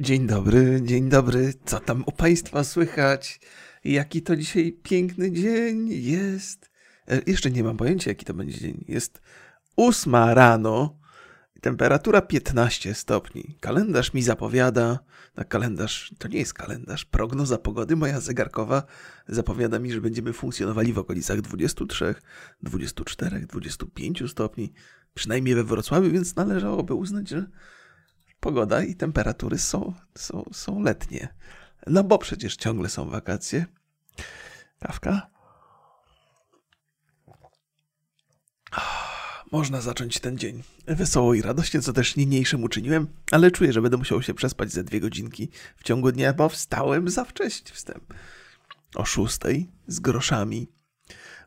Dzień dobry, dzień dobry. Co tam u Państwa słychać? Jaki to dzisiaj piękny dzień jest? E, jeszcze nie mam pojęcia, jaki to będzie dzień. Jest ósma rano, temperatura 15 stopni. Kalendarz mi zapowiada, na kalendarz, to nie jest kalendarz, prognoza pogody moja zegarkowa zapowiada mi, że będziemy funkcjonowali w okolicach 23, 24, 25 stopni. Przynajmniej we Wrocławiu, więc należałoby uznać, że pogoda i temperatury są, są, są letnie. No bo przecież ciągle są wakacje. Kawka? Można zacząć ten dzień wesoło i radośnie, co też niniejszym uczyniłem, ale czuję, że będę musiał się przespać ze dwie godzinki w ciągu dnia, bo wstałem za wcześnie. Wstęp o szóstej z groszami,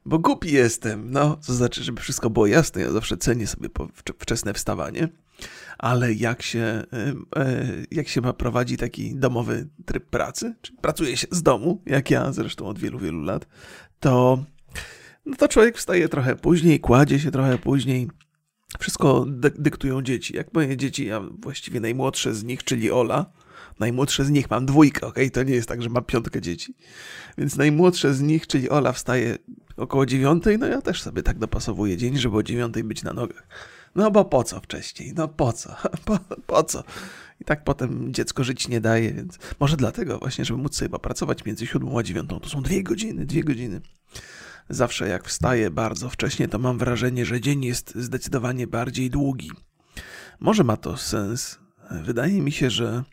bo głupi jestem. No, to znaczy, żeby wszystko było jasne, ja zawsze cenię sobie wczesne wstawanie ale jak się, e, jak się ma prowadzi taki domowy tryb pracy, czyli pracuje się z domu, jak ja zresztą od wielu, wielu lat, to, no to człowiek wstaje trochę później, kładzie się trochę później. Wszystko dyktują dzieci. Jak moje dzieci, a właściwie najmłodsze z nich, czyli Ola, najmłodsze z nich, mam dwójkę, ok? To nie jest tak, że mam piątkę dzieci. Więc najmłodsze z nich, czyli Ola, wstaje około dziewiątej, no ja też sobie tak dopasowuję dzień, żeby o dziewiątej być na nogach. No bo po co wcześniej? No po co? Po, po co? I tak potem dziecko żyć nie daje, więc może dlatego właśnie, żeby móc sobie popracować między siódmą a dziewiątą. To są dwie godziny, dwie godziny. Zawsze jak wstaję bardzo wcześnie, to mam wrażenie, że dzień jest zdecydowanie bardziej długi. Może ma to sens. Wydaje mi się, że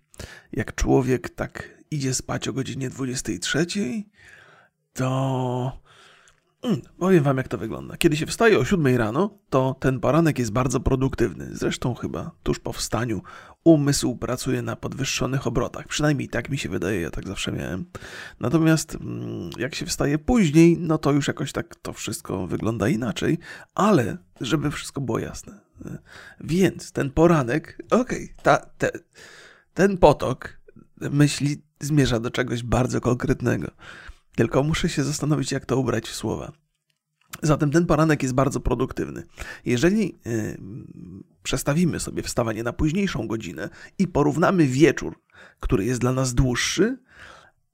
jak człowiek tak idzie spać o godzinie 23, to Mm, powiem wam, jak to wygląda. Kiedy się wstaje o 7 rano, to ten poranek jest bardzo produktywny. Zresztą chyba tuż po wstaniu umysł pracuje na podwyższonych obrotach. Przynajmniej tak mi się wydaje, ja tak zawsze miałem. Natomiast mm, jak się wstaje później, no to już jakoś tak to wszystko wygląda inaczej, ale żeby wszystko było jasne. Więc ten poranek, okej, okay, te, ten potok myśli zmierza do czegoś bardzo konkretnego. Tylko muszę się zastanowić, jak to ubrać w słowa. Zatem ten poranek jest bardzo produktywny. Jeżeli yy, przestawimy sobie wstawanie na późniejszą godzinę i porównamy wieczór, który jest dla nas dłuższy,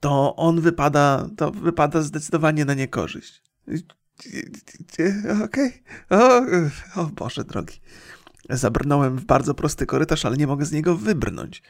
to on wypada, to wypada zdecydowanie na niekorzyść. Okej. Okay. O, o Boże drogi. Zabrnąłem w bardzo prosty korytarz, ale nie mogę z niego wybrnąć.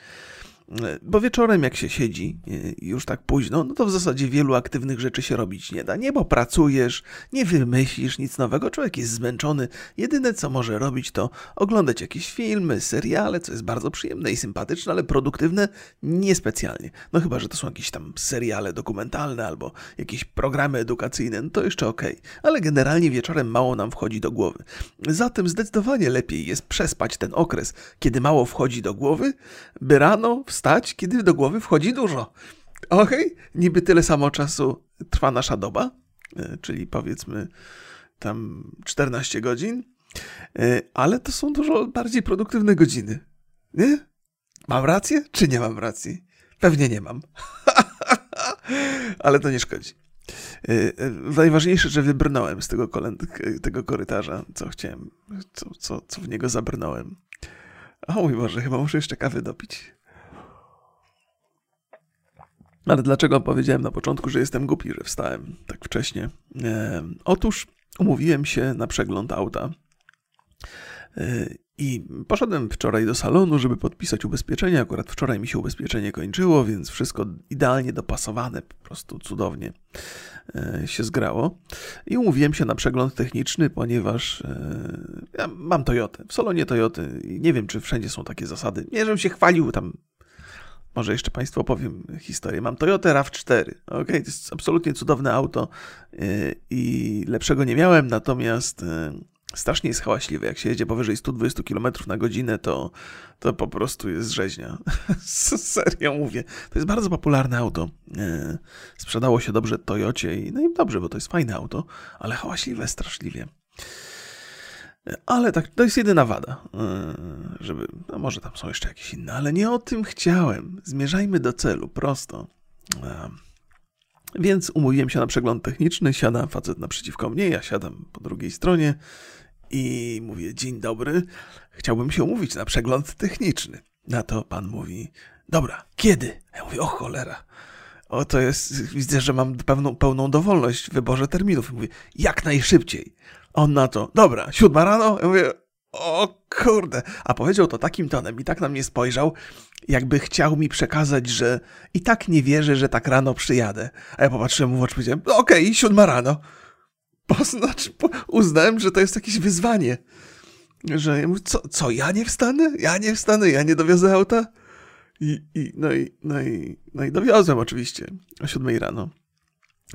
Bo wieczorem, jak się siedzi już tak późno, no to w zasadzie wielu aktywnych rzeczy się robić nie da. Nie, bo pracujesz, nie wymyślisz nic nowego, człowiek jest zmęczony. Jedyne, co może robić, to oglądać jakieś filmy, seriale, co jest bardzo przyjemne i sympatyczne, ale produktywne niespecjalnie. No chyba, że to są jakieś tam seriale dokumentalne albo jakieś programy edukacyjne, no to jeszcze okej. Okay. Ale generalnie wieczorem mało nam wchodzi do głowy. Zatem zdecydowanie lepiej jest przespać ten okres, kiedy mało wchodzi do głowy, by rano wstać, kiedy do głowy wchodzi dużo. Okej, okay? niby tyle samo czasu trwa nasza doba, e, czyli powiedzmy tam 14 godzin, e, ale to są dużo bardziej produktywne godziny. Nie? Mam rację, czy nie mam racji? Pewnie nie mam. ale to nie szkodzi. E, najważniejsze, że wybrnąłem z tego, tego korytarza, co chciałem, co, co, co w niego zabrnąłem. O mój Boże, chyba muszę jeszcze kawy dopić. Ale dlaczego powiedziałem na początku, że jestem głupi, że wstałem tak wcześnie? E, otóż umówiłem się na przegląd auta. E, I poszedłem wczoraj do salonu, żeby podpisać ubezpieczenie. Akurat wczoraj mi się ubezpieczenie kończyło, więc wszystko idealnie dopasowane, po prostu cudownie e, się zgrało. I umówiłem się na przegląd techniczny, ponieważ e, ja mam Toyotę. W salonie Toyoty nie wiem, czy wszędzie są takie zasady. Nie, żebym się chwalił tam może jeszcze Państwu opowiem historię. Mam Toyota RAV4. Ok, to jest absolutnie cudowne auto y, i lepszego nie miałem, natomiast y, strasznie jest hałaśliwe. Jak się jedzie powyżej 120 km na godzinę, to, to po prostu jest rzeźnia. Serio mówię. To jest bardzo popularne auto. Y, sprzedało się dobrze Toyocie i no i dobrze, bo to jest fajne auto, ale hałaśliwe straszliwie. Ale tak, to jest jedyna wada, e, żeby, no może tam są jeszcze jakieś inne, ale nie o tym chciałem. Zmierzajmy do celu, prosto. E, więc umówiłem się na przegląd techniczny, siada facet naprzeciwko mnie, ja siadam po drugiej stronie i mówię, dzień dobry, chciałbym się umówić na przegląd techniczny. Na to pan mówi, dobra, kiedy? Ja mówię, o cholera. O, to jest, widzę, że mam pełną, pełną dowolność w wyborze terminów. Mówię, jak najszybciej. On na to, dobra, siódma rano? Ja mówię, o kurde. A powiedział to takim tonem i tak na mnie spojrzał, jakby chciał mi przekazać, że i tak nie wierzę, że tak rano przyjadę. A ja popatrzyłem mu w oczy i powiedziałem, okej, okay, siódma rano. Bo znaczy, uznałem, że to jest jakieś wyzwanie. Że ja mówię, co, co, ja nie wstanę? Ja nie wstanę, ja nie dowiozę auta? I, i, no, i, no, i, no i dowiozłem oczywiście o siódmej rano.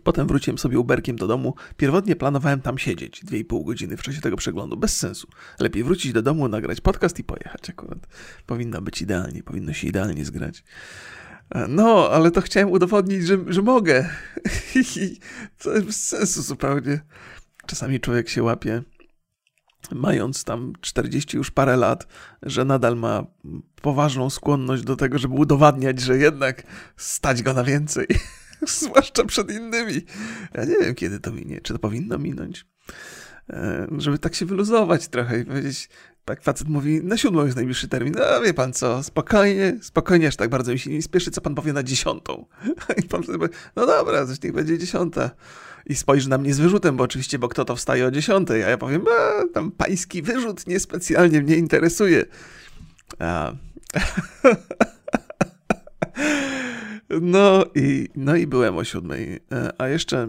Potem wróciłem sobie Uberkiem do domu. Pierwotnie planowałem tam siedzieć dwie i pół godziny w czasie tego przeglądu. Bez sensu. Lepiej wrócić do domu, nagrać podcast i pojechać akurat. Powinno być idealnie, powinno się idealnie zgrać. No, ale to chciałem udowodnić, że, że mogę. To jest bez sensu zupełnie. Czasami człowiek się łapie, mając tam 40 już parę lat, że nadal ma poważną skłonność do tego, żeby udowadniać, że jednak stać go na więcej. Zwłaszcza przed innymi. Ja nie wiem, kiedy to minie. Czy to powinno minąć? E, żeby tak się wyluzować trochę i powiedzieć, tak facet mówi, na siódmą jest najbliższy termin. No wie pan co, spokojnie, spokojnie, aż tak bardzo mi się nie spieszy, co pan powie na dziesiątą. I pan wtedy powie, no dobra, coś niech będzie dziesiąta. I spojrzy na mnie z wyrzutem, bo oczywiście, bo kto to wstaje o dziesiątej, a ja powiem, a, tam pański wyrzut niespecjalnie mnie interesuje. A... No i, no i byłem o siódmej. E, a jeszcze e,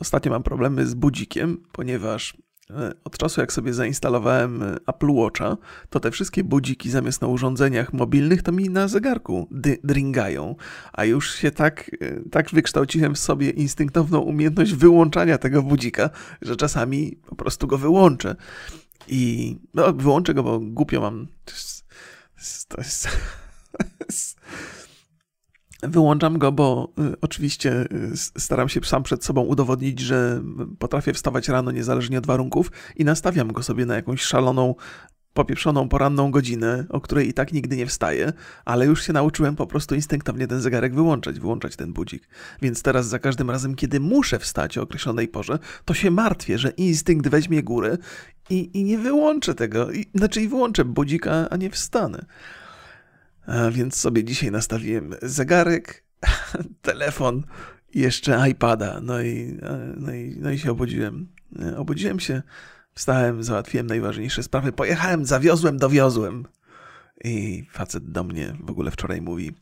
ostatnio mam problemy z budzikiem, ponieważ e, od czasu jak sobie zainstalowałem Apple Watcha, to te wszystkie budziki zamiast na urządzeniach mobilnych to mi na zegarku dringają. A już się tak, tak wykształciłem w sobie instynktowną umiejętność wyłączania tego budzika, że czasami po prostu go wyłączę. I no, wyłączę go, bo głupio mam. To jest. To jest, to jest Wyłączam go, bo y, oczywiście y, staram się sam przed sobą udowodnić, że potrafię wstawać rano niezależnie od warunków i nastawiam go sobie na jakąś szaloną, popieprzoną poranną godzinę, o której i tak nigdy nie wstaję, ale już się nauczyłem po prostu instynktownie ten zegarek wyłączać, wyłączać ten budzik. Więc teraz za każdym razem, kiedy muszę wstać o określonej porze, to się martwię, że instynkt weźmie górę i, i nie wyłączę tego. I, znaczy i wyłączę budzika, a nie wstanę. Więc sobie dzisiaj nastawiłem zegarek, telefon jeszcze iPada. No i, no i, no i się obudziłem. Obudziłem się, wstałem, załatwiłem najważniejsze sprawy, pojechałem, zawiozłem, dowiozłem. I facet do mnie w ogóle wczoraj mówi,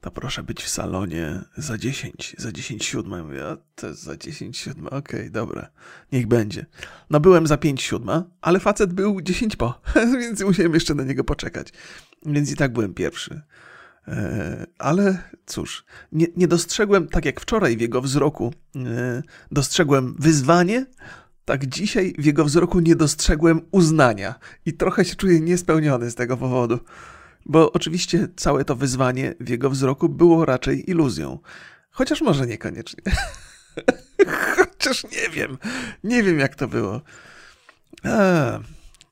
to proszę być w salonie za 10, za 10 siódma. Ja mówię, a to jest za 10 siódma, okej, okay, dobra, niech będzie. No byłem za 5 siódma, ale facet był 10 po, więc musiałem jeszcze na niego poczekać. Więc i tak byłem pierwszy. E, ale cóż, nie, nie, dostrzegłem, tak jak wczoraj w jego wzroku, e, dostrzegłem wyzwanie, tak dzisiaj w jego wzroku nie dostrzegłem uznania. I trochę się czuję niespełniony z tego powodu. Bo oczywiście całe to wyzwanie w jego wzroku było raczej iluzją. Chociaż może niekoniecznie. Chociaż nie wiem. Nie wiem, jak to było. A,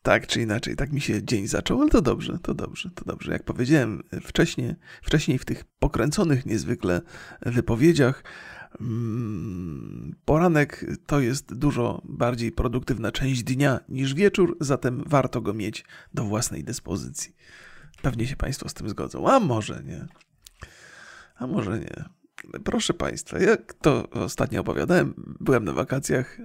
tak czy inaczej, tak mi się dzień zaczął, ale to dobrze, to dobrze, to dobrze. Jak powiedziałem wcześniej, wcześniej w tych pokręconych niezwykle wypowiedziach, mm, poranek to jest dużo bardziej produktywna część dnia niż wieczór, zatem warto go mieć do własnej dyspozycji. Pewnie się Państwo z tym zgodzą, a może nie. A może nie. Proszę Państwa, jak to ostatnio opowiadałem, byłem na wakacjach, e,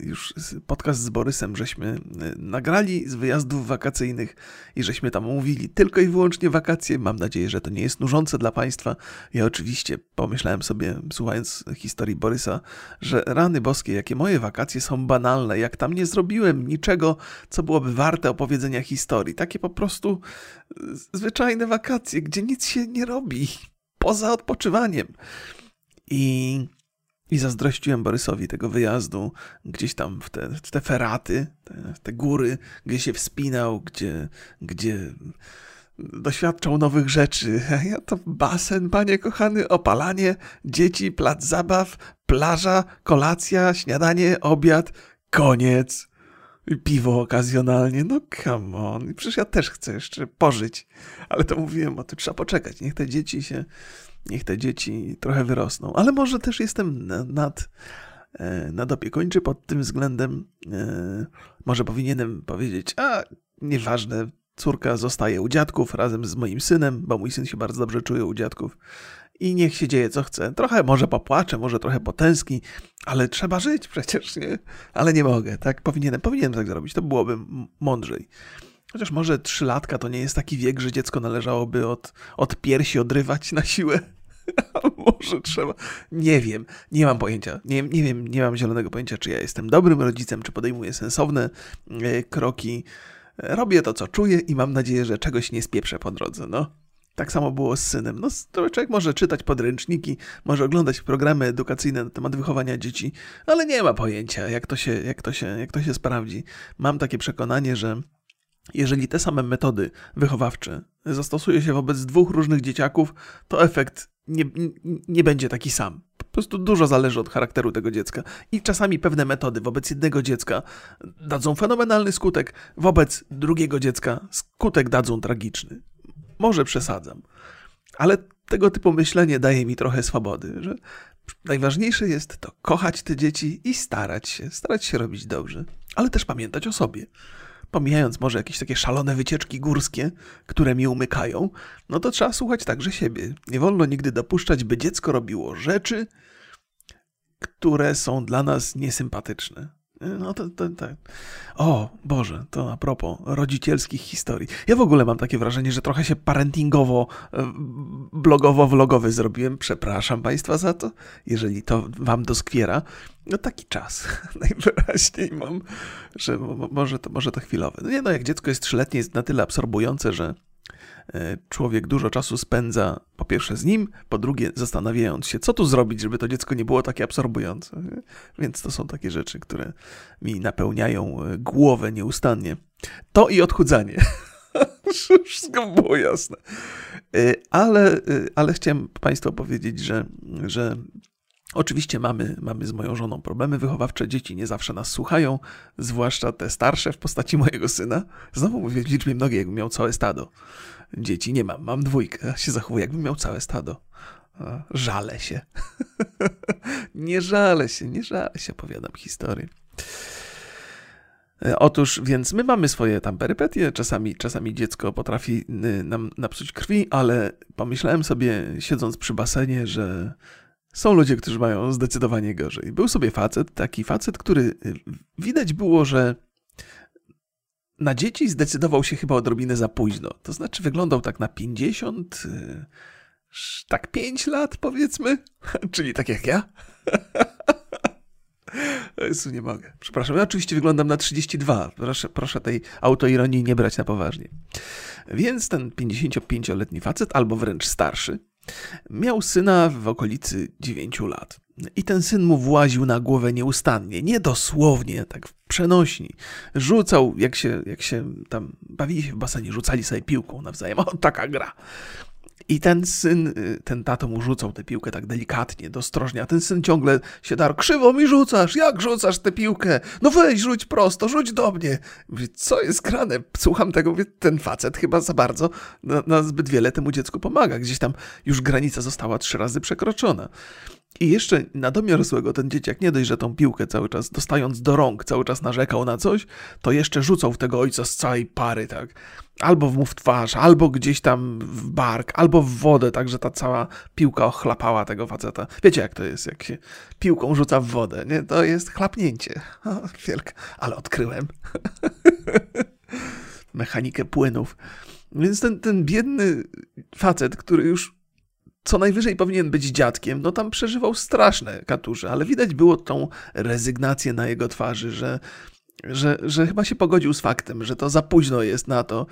już podcast z Borysem żeśmy e, nagrali z wyjazdów wakacyjnych i żeśmy tam mówili tylko i wyłącznie wakacje. Mam nadzieję, że to nie jest nużące dla Państwa. Ja oczywiście pomyślałem sobie, słuchając historii Borysa, że rany boskie, jakie moje wakacje są banalne, jak tam nie zrobiłem niczego, co byłoby warte opowiedzenia historii. Takie po prostu e, zwyczajne wakacje, gdzie nic się nie robi poza odpoczywaniem. I, i zazdrościłem Borysowi tego wyjazdu gdzieś tam w te, w te feraty, te, te góry, gdzie się wspinał, gdzie, gdzie doświadczał nowych rzeczy. A ja to basen, panie kochany, opalanie, dzieci, plac zabaw, plaża, kolacja, śniadanie, obiad, koniec. Piwo okazjonalnie, no come on. Przecież ja też chcę jeszcze pożyć. Ale to mówiłem, o tym trzeba poczekać. Niech te dzieci się, niech te dzieci trochę wyrosną. Ale może też jestem nad, e, nadopiekuńczy pod tym względem. E, może powinienem powiedzieć, a nieważne, córka zostaje u dziadków razem z moim synem, bo mój syn się bardzo dobrze czuje u dziadków. I niech się dzieje co chce. Trochę może popłaczę, może trochę potęski, ale trzeba żyć przecież, nie? Ale nie mogę, tak? Powinienem, powinienem tak zrobić, to byłoby mądrzej. Chociaż może trzylatka to nie jest taki wiek, że dziecko należałoby od, od piersi odrywać na siłę. może trzeba. Nie wiem, nie mam pojęcia. Nie, nie wiem, nie mam zielonego pojęcia, czy ja jestem dobrym rodzicem, czy podejmuję sensowne e, kroki. Robię to, co czuję i mam nadzieję, że czegoś nie spieprzę po drodze. No, tak samo było z synem. No, człowiek może czytać podręczniki, może oglądać programy edukacyjne na temat wychowania dzieci, ale nie ma pojęcia, jak to się, jak to się, jak to się sprawdzi. Mam takie przekonanie, że jeżeli te same metody wychowawcze zastosuje się wobec dwóch różnych dzieciaków, to efekt nie, nie będzie taki sam. Po prostu dużo zależy od charakteru tego dziecka. I czasami pewne metody wobec jednego dziecka dadzą fenomenalny skutek, wobec drugiego dziecka skutek dadzą tragiczny. Może przesadzam, ale tego typu myślenie daje mi trochę swobody, że najważniejsze jest to kochać te dzieci i starać się, starać się robić dobrze, ale też pamiętać o sobie pomijając może jakieś takie szalone wycieczki górskie, które mi umykają, no to trzeba słuchać także siebie. Nie wolno nigdy dopuszczać, by dziecko robiło rzeczy, które są dla nas niesympatyczne. No to, to, to, O Boże, to a propos rodzicielskich historii. Ja w ogóle mam takie wrażenie, że trochę się parentingowo, e, blogowo-vlogowy zrobiłem. Przepraszam Państwa za to, jeżeli to Wam doskwiera. No taki czas najwyraźniej mam, że może to, może to chwilowe. No nie no, jak dziecko jest trzyletnie, jest na tyle absorbujące, że E, człowiek dużo czasu spędza po pierwsze z nim, po drugie zastanawiając się, co tu zrobić, żeby to dziecko nie było takie absorbujące. Więc to są takie rzeczy, które mi napełniają e, głowę nieustannie. To i odchudzanie. Wszystko było jasne. E, ale, ale chciałem Państwu powiedzieć, że, że Oczywiście mamy, mamy z moją żoną problemy wychowawcze, dzieci nie zawsze nas słuchają, zwłaszcza te starsze w postaci mojego syna. Znowu mówię w liczbie mnogiej, jakbym miał całe stado. Dzieci nie mam, mam dwójkę, się zachowuję jakbym miał całe stado. Żalę się. nie żalę się, nie żalę się, opowiadam historię. E, otóż, więc my mamy swoje tam perypetie, czasami, czasami dziecko potrafi nam napsuć krwi, ale pomyślałem sobie, siedząc przy basenie, że są ludzie, którzy mają zdecydowanie gorzej. Był sobie facet, taki facet, który y, widać było, że na dzieci zdecydował się chyba odrobinę za późno. To znaczy wyglądał tak na 50, y, tak 5 lat powiedzmy, czyli tak jak ja. Jezu, nie mogę. Przepraszam, ja oczywiście wyglądam na 32. Proszę, proszę tej autoironii nie brać na poważnie. Więc ten 55-letni facet, albo wręcz starszy, Miał syna w okolicy dziewięciu lat. I ten syn mu właził na głowę nieustannie, nie dosłownie, tak w przenośni. Rzucał, jak się, jak się tam bawili się w basenie, rzucali sobie piłką nawzajem. O, taka gra. I ten syn, y, ten tato mu rzucał tę piłkę tak delikatnie, dostrożnie, a ten syn ciągle się darł. Krzywo mi rzucasz, jak rzucasz tę piłkę? No weź, rzuć prosto, rzuć do mnie. Mówię, co jest grane? Słucham tego, mówię, ten facet chyba za bardzo na, na zbyt wiele temu dziecku pomaga. Gdzieś tam już granica została trzy razy przekroczona. I jeszcze na domiar złego ten dzieciak nie dość, że tą piłkę cały czas dostając do rąk, cały czas narzekał na coś, to jeszcze rzucał w tego ojca z całej pary, tak. Albo mu w twarz, albo gdzieś tam w bark, albo w wodę, tak że ta cała piłka ochlapała tego faceta. Wiecie jak to jest, jak się piłką rzuca w wodę, nie? To jest chlapnięcie. O, wielka. Ale odkryłem. Mechanikę płynów. Więc ten, ten biedny facet, który już co najwyżej powinien być dziadkiem, no tam przeżywał straszne katurze, ale widać było tą rezygnację na jego twarzy, że, że, że chyba się pogodził z faktem, że to za późno jest na to,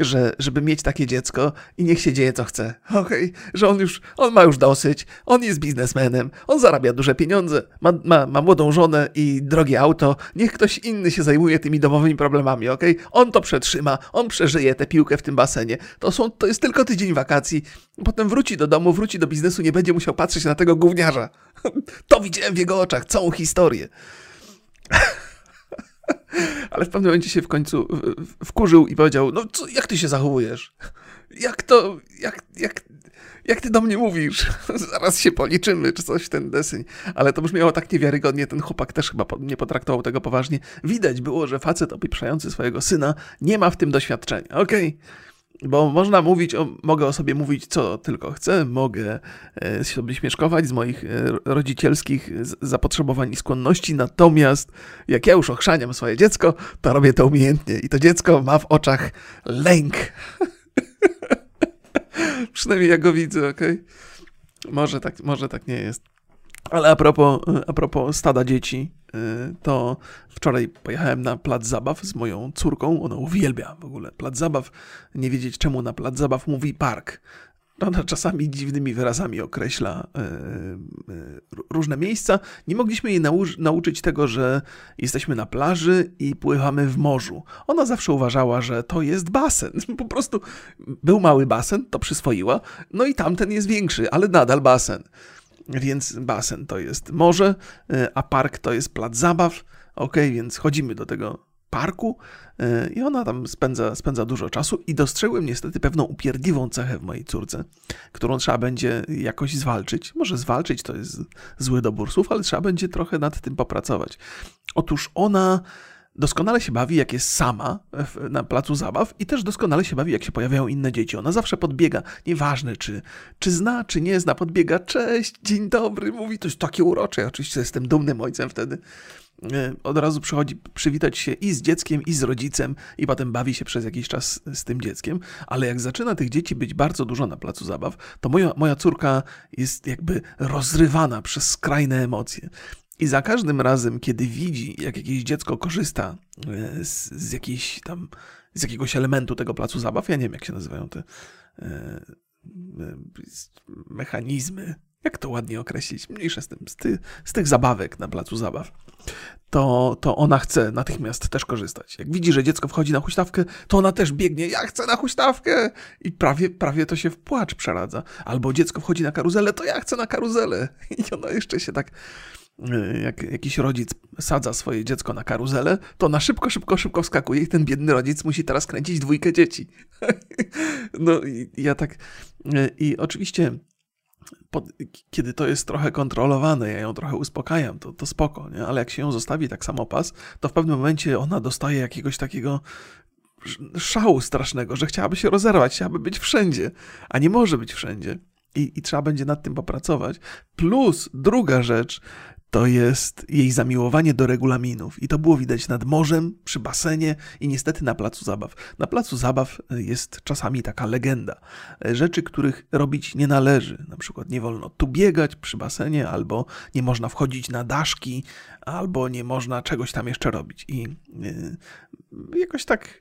że, żeby mieć takie dziecko i niech się dzieje co chce. Okej, okay? że on już, on ma już dosyć, on jest biznesmenem, on zarabia duże pieniądze, ma, ma, ma młodą żonę i drogie auto, niech ktoś inny się zajmuje tymi domowymi problemami, okej? Okay? On to przetrzyma, on przeżyje tę piłkę w tym basenie. To, są, to jest tylko tydzień wakacji, potem wróci do domu, wróci do biznesu, nie będzie musiał patrzeć na tego gówniarza. To widziałem w jego oczach, całą historię. Ale w pewnym momencie się w końcu wkurzył i powiedział, no co, jak ty się zachowujesz? Jak to, jak, jak, jak ty do mnie mówisz? Zaraz się policzymy, czy coś ten deseń. Ale to brzmiało tak niewiarygodnie, ten chłopak też chyba nie potraktował tego poważnie. Widać było, że facet opieprzający swojego syna nie ma w tym doświadczenia. Okej. Okay. Bo można mówić, o, mogę o sobie mówić co tylko chcę, mogę e, sobie śmieszkować z moich e, rodzicielskich zapotrzebowań i skłonności, natomiast jak ja już ochrzaniam swoje dziecko, to robię to umiejętnie i to dziecko ma w oczach lęk. Przynajmniej ja go widzę, okej? Okay? Może tak, może tak nie jest. Ale a propos, a propos stada dzieci, y, to wczoraj pojechałem na plac zabaw z moją córką. Ona uwielbia w ogóle plac zabaw. Nie wiedzieć czemu na plac zabaw mówi park. Ona czasami dziwnymi wyrazami określa y, y, różne miejsca. Nie mogliśmy jej nau nauczyć tego, że jesteśmy na plaży i pływamy w morzu. Ona zawsze uważała, że to jest basen. Po prostu był mały basen, to przyswoiła. No i tamten jest większy, ale nadal basen. Więc basen to jest morze, e, a park to jest plac zabaw. Ok, więc chodzimy do tego parku e, i ona tam spędza, spędza dużo czasu i dostrzegłem niestety pewną upierdliwą cechę w mojej córce, którą trzeba będzie jakoś zwalczyć. Może zwalczyć to jest zły dobór słów, ale trzeba będzie trochę nad tym popracować. Otóż ona doskonale się bawi, jak jest sama na placu zabaw i też doskonale się bawi, jak się pojawiają inne dzieci. Ona zawsze podbiega, nieważne czy, czy zna, czy nie zna, podbiega, cześć, dzień dobry, mówi, to jest takie urocze. Ja oczywiście jestem dumnym ojcem wtedy. E, od razu przychodzi przywitać się i z dzieckiem, i z rodzicem, i potem bawi się przez jakiś czas z tym dzieckiem. Ale jak zaczyna tych dzieci być bardzo dużo na placu zabaw, to moja, moja córka jest jakby rozrywana przez skrajne emocje. I za każdym razem, kiedy widzi, jak jakieś dziecko korzysta e, z, z jakiejś tam, z jakiegoś elementu tego placu zabaw, ja nie wiem, jak się nazywają te e, e, mechanizmy, jak to ładnie określić, mniejsze z tym, z, ty, z tych zabawek na placu zabaw, to, to ona chce natychmiast też korzystać. Jak widzi, że dziecko wchodzi na huśtawkę, to ona też biegnie, ja chcę na huśtawkę! I prawie, prawie to się w płacz przeradza. Albo dziecko wchodzi na karuzelę, to ja chcę na karuzelę. I ona jeszcze się tak jak jakiś rodzic sadza swoje dziecko na karuzelę, to na szybko, szybko, szybko wskakuje i ten biedny rodzic musi teraz kręcić dwójkę dzieci. no i ja tak... Y, I oczywiście pod, kiedy to jest trochę kontrolowane, ja ją trochę uspokajam, to, to spoko, nie? ale jak się ją zostawi tak samopas, to w pewnym momencie ona dostaje jakiegoś takiego szału strasznego, że chciałaby się rozerwać, chciałaby być wszędzie, a nie może być wszędzie. I, I trzeba będzie nad tym popracować. Plus druga rzecz, to jest jej zamiłowanie do regulaminów. I to było widać nad morzem, przy basenie i niestety na placu zabaw. Na placu zabaw jest czasami taka legenda. Rzeczy, których robić nie należy. Na przykład nie wolno tu biegać przy basenie, albo nie można wchodzić na daszki, albo nie można czegoś tam jeszcze robić. I yy, jakoś tak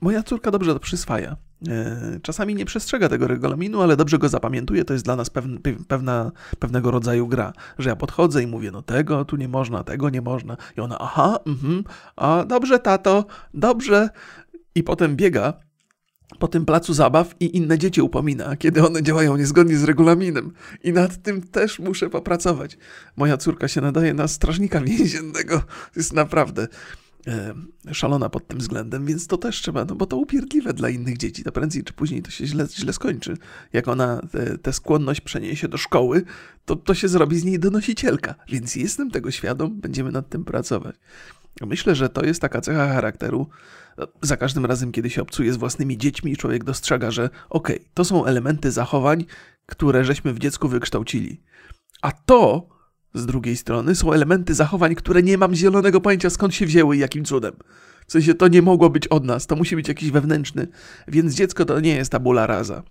moja córka dobrze to przyswaja. E, czasami nie przestrzega tego regulaminu, ale dobrze go zapamiętuje. To jest dla nas pewna, pewnego rodzaju gra, że ja podchodzę i mówię, no tego tu nie można, tego nie można. I ona, aha, mhm, a dobrze, tato, dobrze. I potem biega po tym placu zabaw i inne dzieci upomina, kiedy one działają niezgodnie z regulaminem. I nad tym też muszę popracować. Moja córka się nadaje na strażnika więziennego. Jest naprawdę szalona pod tym względem, więc to też trzeba, no bo to upierdliwe dla innych dzieci, to prędzej czy później to się źle, źle skończy. Jak ona tę skłonność przeniesie do szkoły, to, to się zrobi z niej donosicielka, więc jestem tego świadom, będziemy nad tym pracować. Myślę, że to jest taka cecha charakteru. Za każdym razem, kiedy się obcuje z własnymi dziećmi, człowiek dostrzega, że okej, okay, to są elementy zachowań, które żeśmy w dziecku wykształcili. A to z drugiej strony są elementy zachowań, które nie mam zielonego pojęcia skąd się wzięły i jakim cudem. W sensie to nie mogło być od nas, to musi być jakiś wewnętrzny. Więc dziecko to nie jest tabula rasa.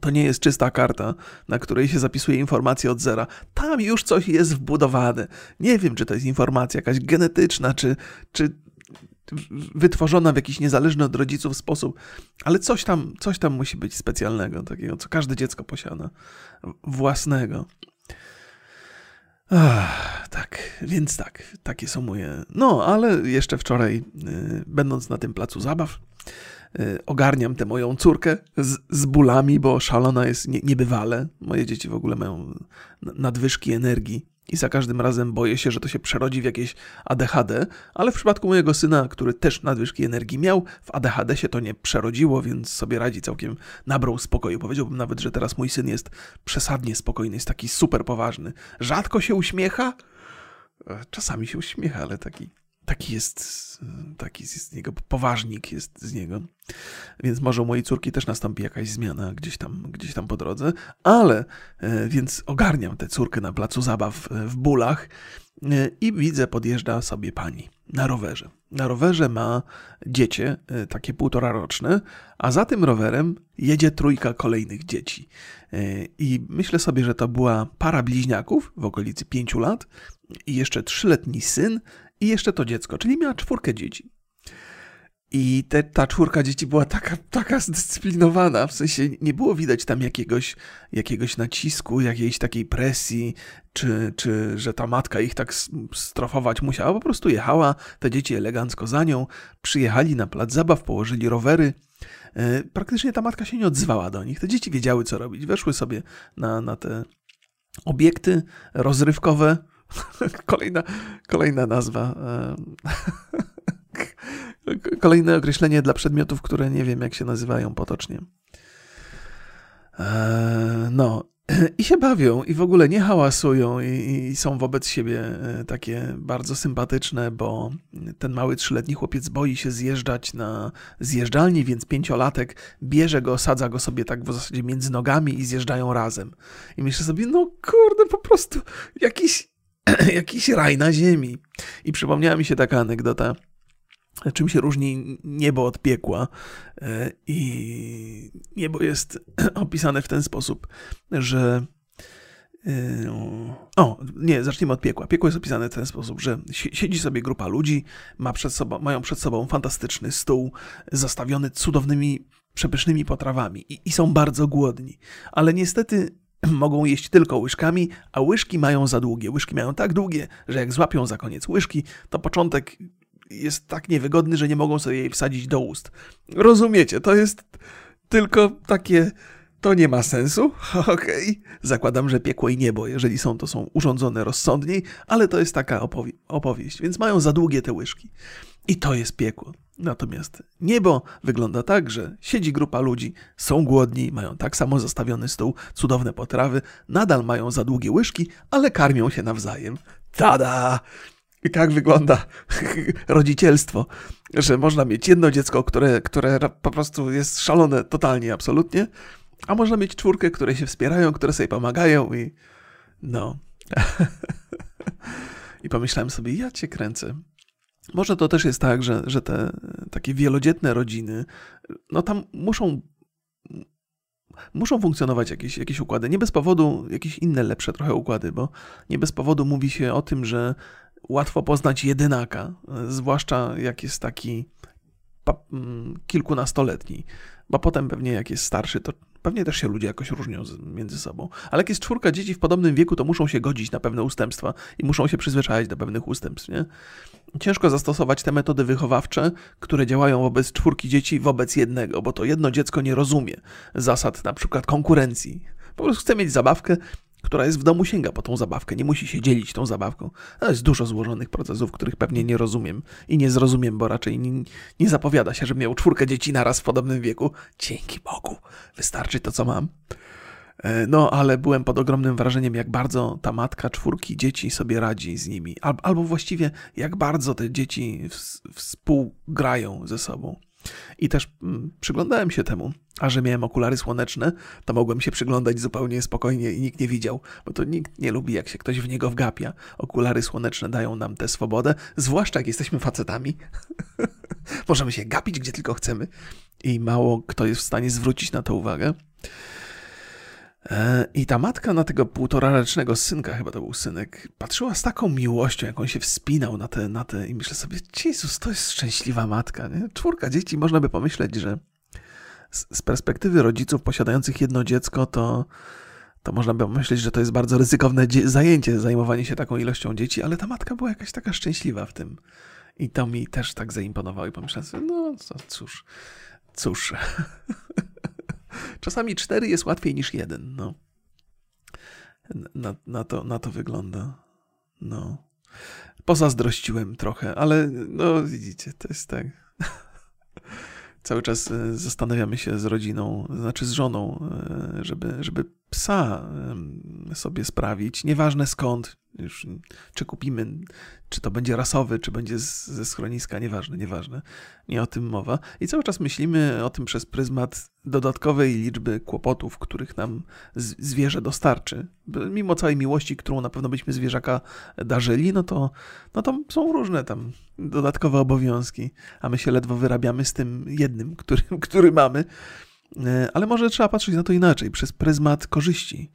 To nie jest czysta karta, na której się zapisuje informacje od zera. Tam już coś jest wbudowane. Nie wiem, czy to jest informacja jakaś genetyczna, czy, czy wytworzona w jakiś niezależny od rodziców sposób, ale coś tam, coś tam musi być specjalnego, takiego, co każde dziecko posiada, własnego. Ach, tak, więc tak, takie są moje. No, ale jeszcze wczoraj, y, będąc na tym placu zabaw, y, ogarniam tę moją córkę z, z bólami, bo szalona jest nie, niebywale. Moje dzieci w ogóle mają nadwyżki energii i za każdym razem boję się, że to się przerodzi w jakieś ADHD, ale w przypadku mojego syna, który też nadwyżki energii miał, w ADHD się to nie przerodziło, więc sobie radzi całkiem, nabrał spokoju. Powiedziałbym nawet, że teraz mój syn jest przesadnie spokojny, jest taki super poważny. Rzadko się uśmiecha, e, czasami się uśmiecha, ale taki taki jest, taki jest z niego, poważnik jest z niego. Więc może u mojej córki też nastąpi jakaś zmiana gdzieś tam, gdzieś tam po drodze, ale e, więc ogarniam tę córkę na placu zabaw e, w bólach e, i widzę, podjeżdża sobie pani na rowerze. Na rowerze ma dziecię, takie półtora roczne, a za tym rowerem jedzie trójka kolejnych dzieci. I myślę sobie, że to była para bliźniaków w okolicy pięciu lat i jeszcze trzyletni syn i jeszcze to dziecko, czyli miała czwórkę dzieci. I te, ta czwórka dzieci była taka, taka zdyscyplinowana, w sensie nie było widać tam jakiegoś, jakiegoś nacisku, jakiejś takiej presji, czy, czy że ta matka ich tak strofować musiała. Po prostu jechała, te dzieci elegancko za nią, przyjechali na plac zabaw, położyli rowery. E, praktycznie ta matka się nie odzwała do nich. Te dzieci wiedziały, co robić. Weszły sobie na, na te obiekty rozrywkowe, kolejna, kolejna nazwa. Kolejne określenie dla przedmiotów, które nie wiem, jak się nazywają potocznie. No, i się bawią, i w ogóle nie hałasują, i, i, są wobec siebie e, takie bardzo sympatyczne, bo ten mały trzyletni chłopiec boi się zjeżdżać na zjeżdżalni, więc pięciolatek bierze go, sadza go sobie tak w zasadzie między nogami i zjeżdżają razem. I myślę sobie, no kurde, po prostu jakiś jakiś raj na ziemi. I przypomniała mi się taka anegdota, czym się różni niebo od piekła. E, I niebo jest opisane w ten sposób, że. E, o, nie, zacznijmy od piekła. Piekło jest opisane w ten sposób, że siedzi sobie grupa ludzi, ma przed sobą, mają przed sobą fantastyczny stół zastawiony cudownymi, przepysznymi potrawami i, i są bardzo głodni. Ale niestety mogą jeść tylko łyżkami, a łyżki mają za długie. Łyżki mają tak długie, że jak złapią za koniec łyżki, to początek jest tak niewygodny, że nie mogą sobie jej wsadzić do ust. Rozumiecie, to jest tylko takie. To nie ma sensu, okej. Okay. Zakładam, że piekło i niebo, jeżeli są, to są urządzone rozsądniej, ale to jest taka opowie opowieść, więc mają za długie te łyżki. I to jest piekło. Natomiast niebo wygląda tak, że siedzi grupa ludzi, są głodni, mają tak samo zastawiony stół, cudowne potrawy, nadal mają za długie łyżki, ale karmią się nawzajem. Tada! I tak wygląda rodzicielstwo, że można mieć jedno dziecko, które, które po prostu jest szalone totalnie, absolutnie, a można mieć czwórkę, które się wspierają, które sobie pomagają i no. I pomyślałem sobie, ja cię kręcę. Może to też jest tak, że, że te takie wielodzietne rodziny, no tam muszą muszą funkcjonować jakieś, jakieś układy. Nie bez powodu jakieś inne, lepsze trochę układy, bo nie bez powodu mówi się o tym, że łatwo poznać jedynaka, zwłaszcza jak jest taki kilkunastoletni, bo potem pewnie jak jest starszy, to Pewnie też się ludzie jakoś różnią między sobą. Ale jak jest czwórka dzieci w podobnym wieku, to muszą się godzić na pewne ustępstwa i muszą się przyzwyczaić do pewnych ustępstw, nie? Ciężko zastosować te metody wychowawcze, które działają wobec czwórki dzieci wobec jednego, bo to jedno dziecko nie rozumie zasad na przykład konkurencji. Po prostu chce mieć zabawkę, która jest w domu, sięga po tą zabawkę, nie musi się dzielić tą zabawką. To jest dużo złożonych procesów, których pewnie nie rozumiem i nie zrozumiem, bo raczej nie, nie zapowiada się, że miał czwórkę dzieci naraz w podobnym wieku. Dzięki Bogu, wystarczy to, co mam. E, no, ale byłem pod ogromnym wrażeniem, jak bardzo ta matka czwórki dzieci sobie radzi z nimi, albo właściwie jak bardzo te dzieci współgrają ze sobą. I też mm, przyglądałem się temu, a że miałem okulary słoneczne, to mogłem się przyglądać zupełnie spokojnie i nikt nie widział, bo to nikt nie lubi, jak się ktoś w niego wgapia. Okulary słoneczne dają nam tę swobodę, zwłaszcza jak jesteśmy facetami. Możemy się gapić gdzie tylko chcemy i mało kto jest w stanie zwrócić na to uwagę. E, I ta matka na tego półtorarocznego synka, chyba to był synek, patrzyła z taką miłością, jak on się wspinał na te, na te i myślę sobie, Jezus, to jest szczęśliwa matka, nie? Czwórka dzieci, można by pomyśleć, że z, perspektywy rodziców posiadających jedno dziecko, to, to można by pomyśleć, że to jest bardzo ryzykowne zajęcie, zajmowanie się taką ilością dzieci, ale ta matka była jakaś taka szczęśliwa w tym. I to mi też tak zaimponowało i pomyślałem sobie, no cóż, cóż. Czasami cztery jest łatwiej niż jeden. No. Na, na, to, na to wygląda. No. Pozazdrościłem trochę, ale no widzicie, to jest tak. Cały czas e, zastanawiamy się z rodziną, znaczy z żoną, e, żeby, żeby psa sobie sprawić. Nieważne skąd, już czy kupimy, czy to będzie rasowy, czy będzie z, ze schroniska, nieważne, nieważne. Nie o tym mowa. I cały czas myślimy o tym przez pryzmat dodatkowej liczby kłopotów, których nam zwierzę dostarczy. Mimo całej miłości, którą na pewno byśmy zwierzaka darzyli, no to, no to są różne tam dodatkowe obowiązki, a my się ledwo wyrabiamy z tym jednym, który, który mamy. E, ale może trzeba patrzeć na to inaczej, przez pryzmat korzyści.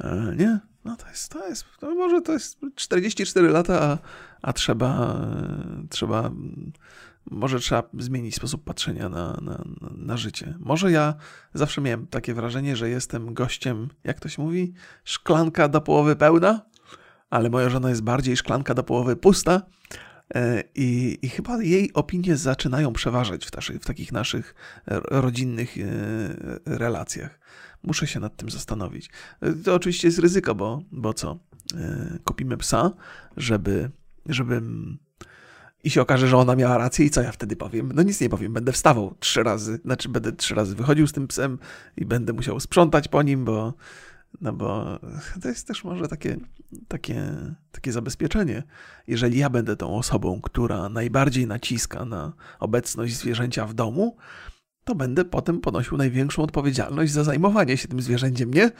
E, nie? No to jest, to jest, to może to jest 44 lata, a, a trzeba, e, trzeba, może trzeba zmienić sposób patrzenia na, na, na życie. Może ja zawsze miałem takie wrażenie, że jestem gościem, jak to się mówi, szklanka do połowy pełna, ale moja żona jest bardziej szklanka do połowy pusta. E, I, I, chyba jej opinie zaczynają przeważać w, taszy, w takich naszych rodzinnych e, relacjach. Muszę się nad tym zastanowić. E, to oczywiście jest ryzyko, bo, bo co? Kupimy psa, żeby, żeby. I się okaże, że ona miała rację, i co ja wtedy powiem? No nic nie powiem, będę wstawał trzy razy, znaczy będę trzy razy wychodził z tym psem i będę musiał sprzątać po nim, bo, no bo to jest też może takie, takie, takie zabezpieczenie. Jeżeli ja będę tą osobą, która najbardziej naciska na obecność zwierzęcia w domu, to będę potem ponosił największą odpowiedzialność za zajmowanie się tym zwierzęciem. Nie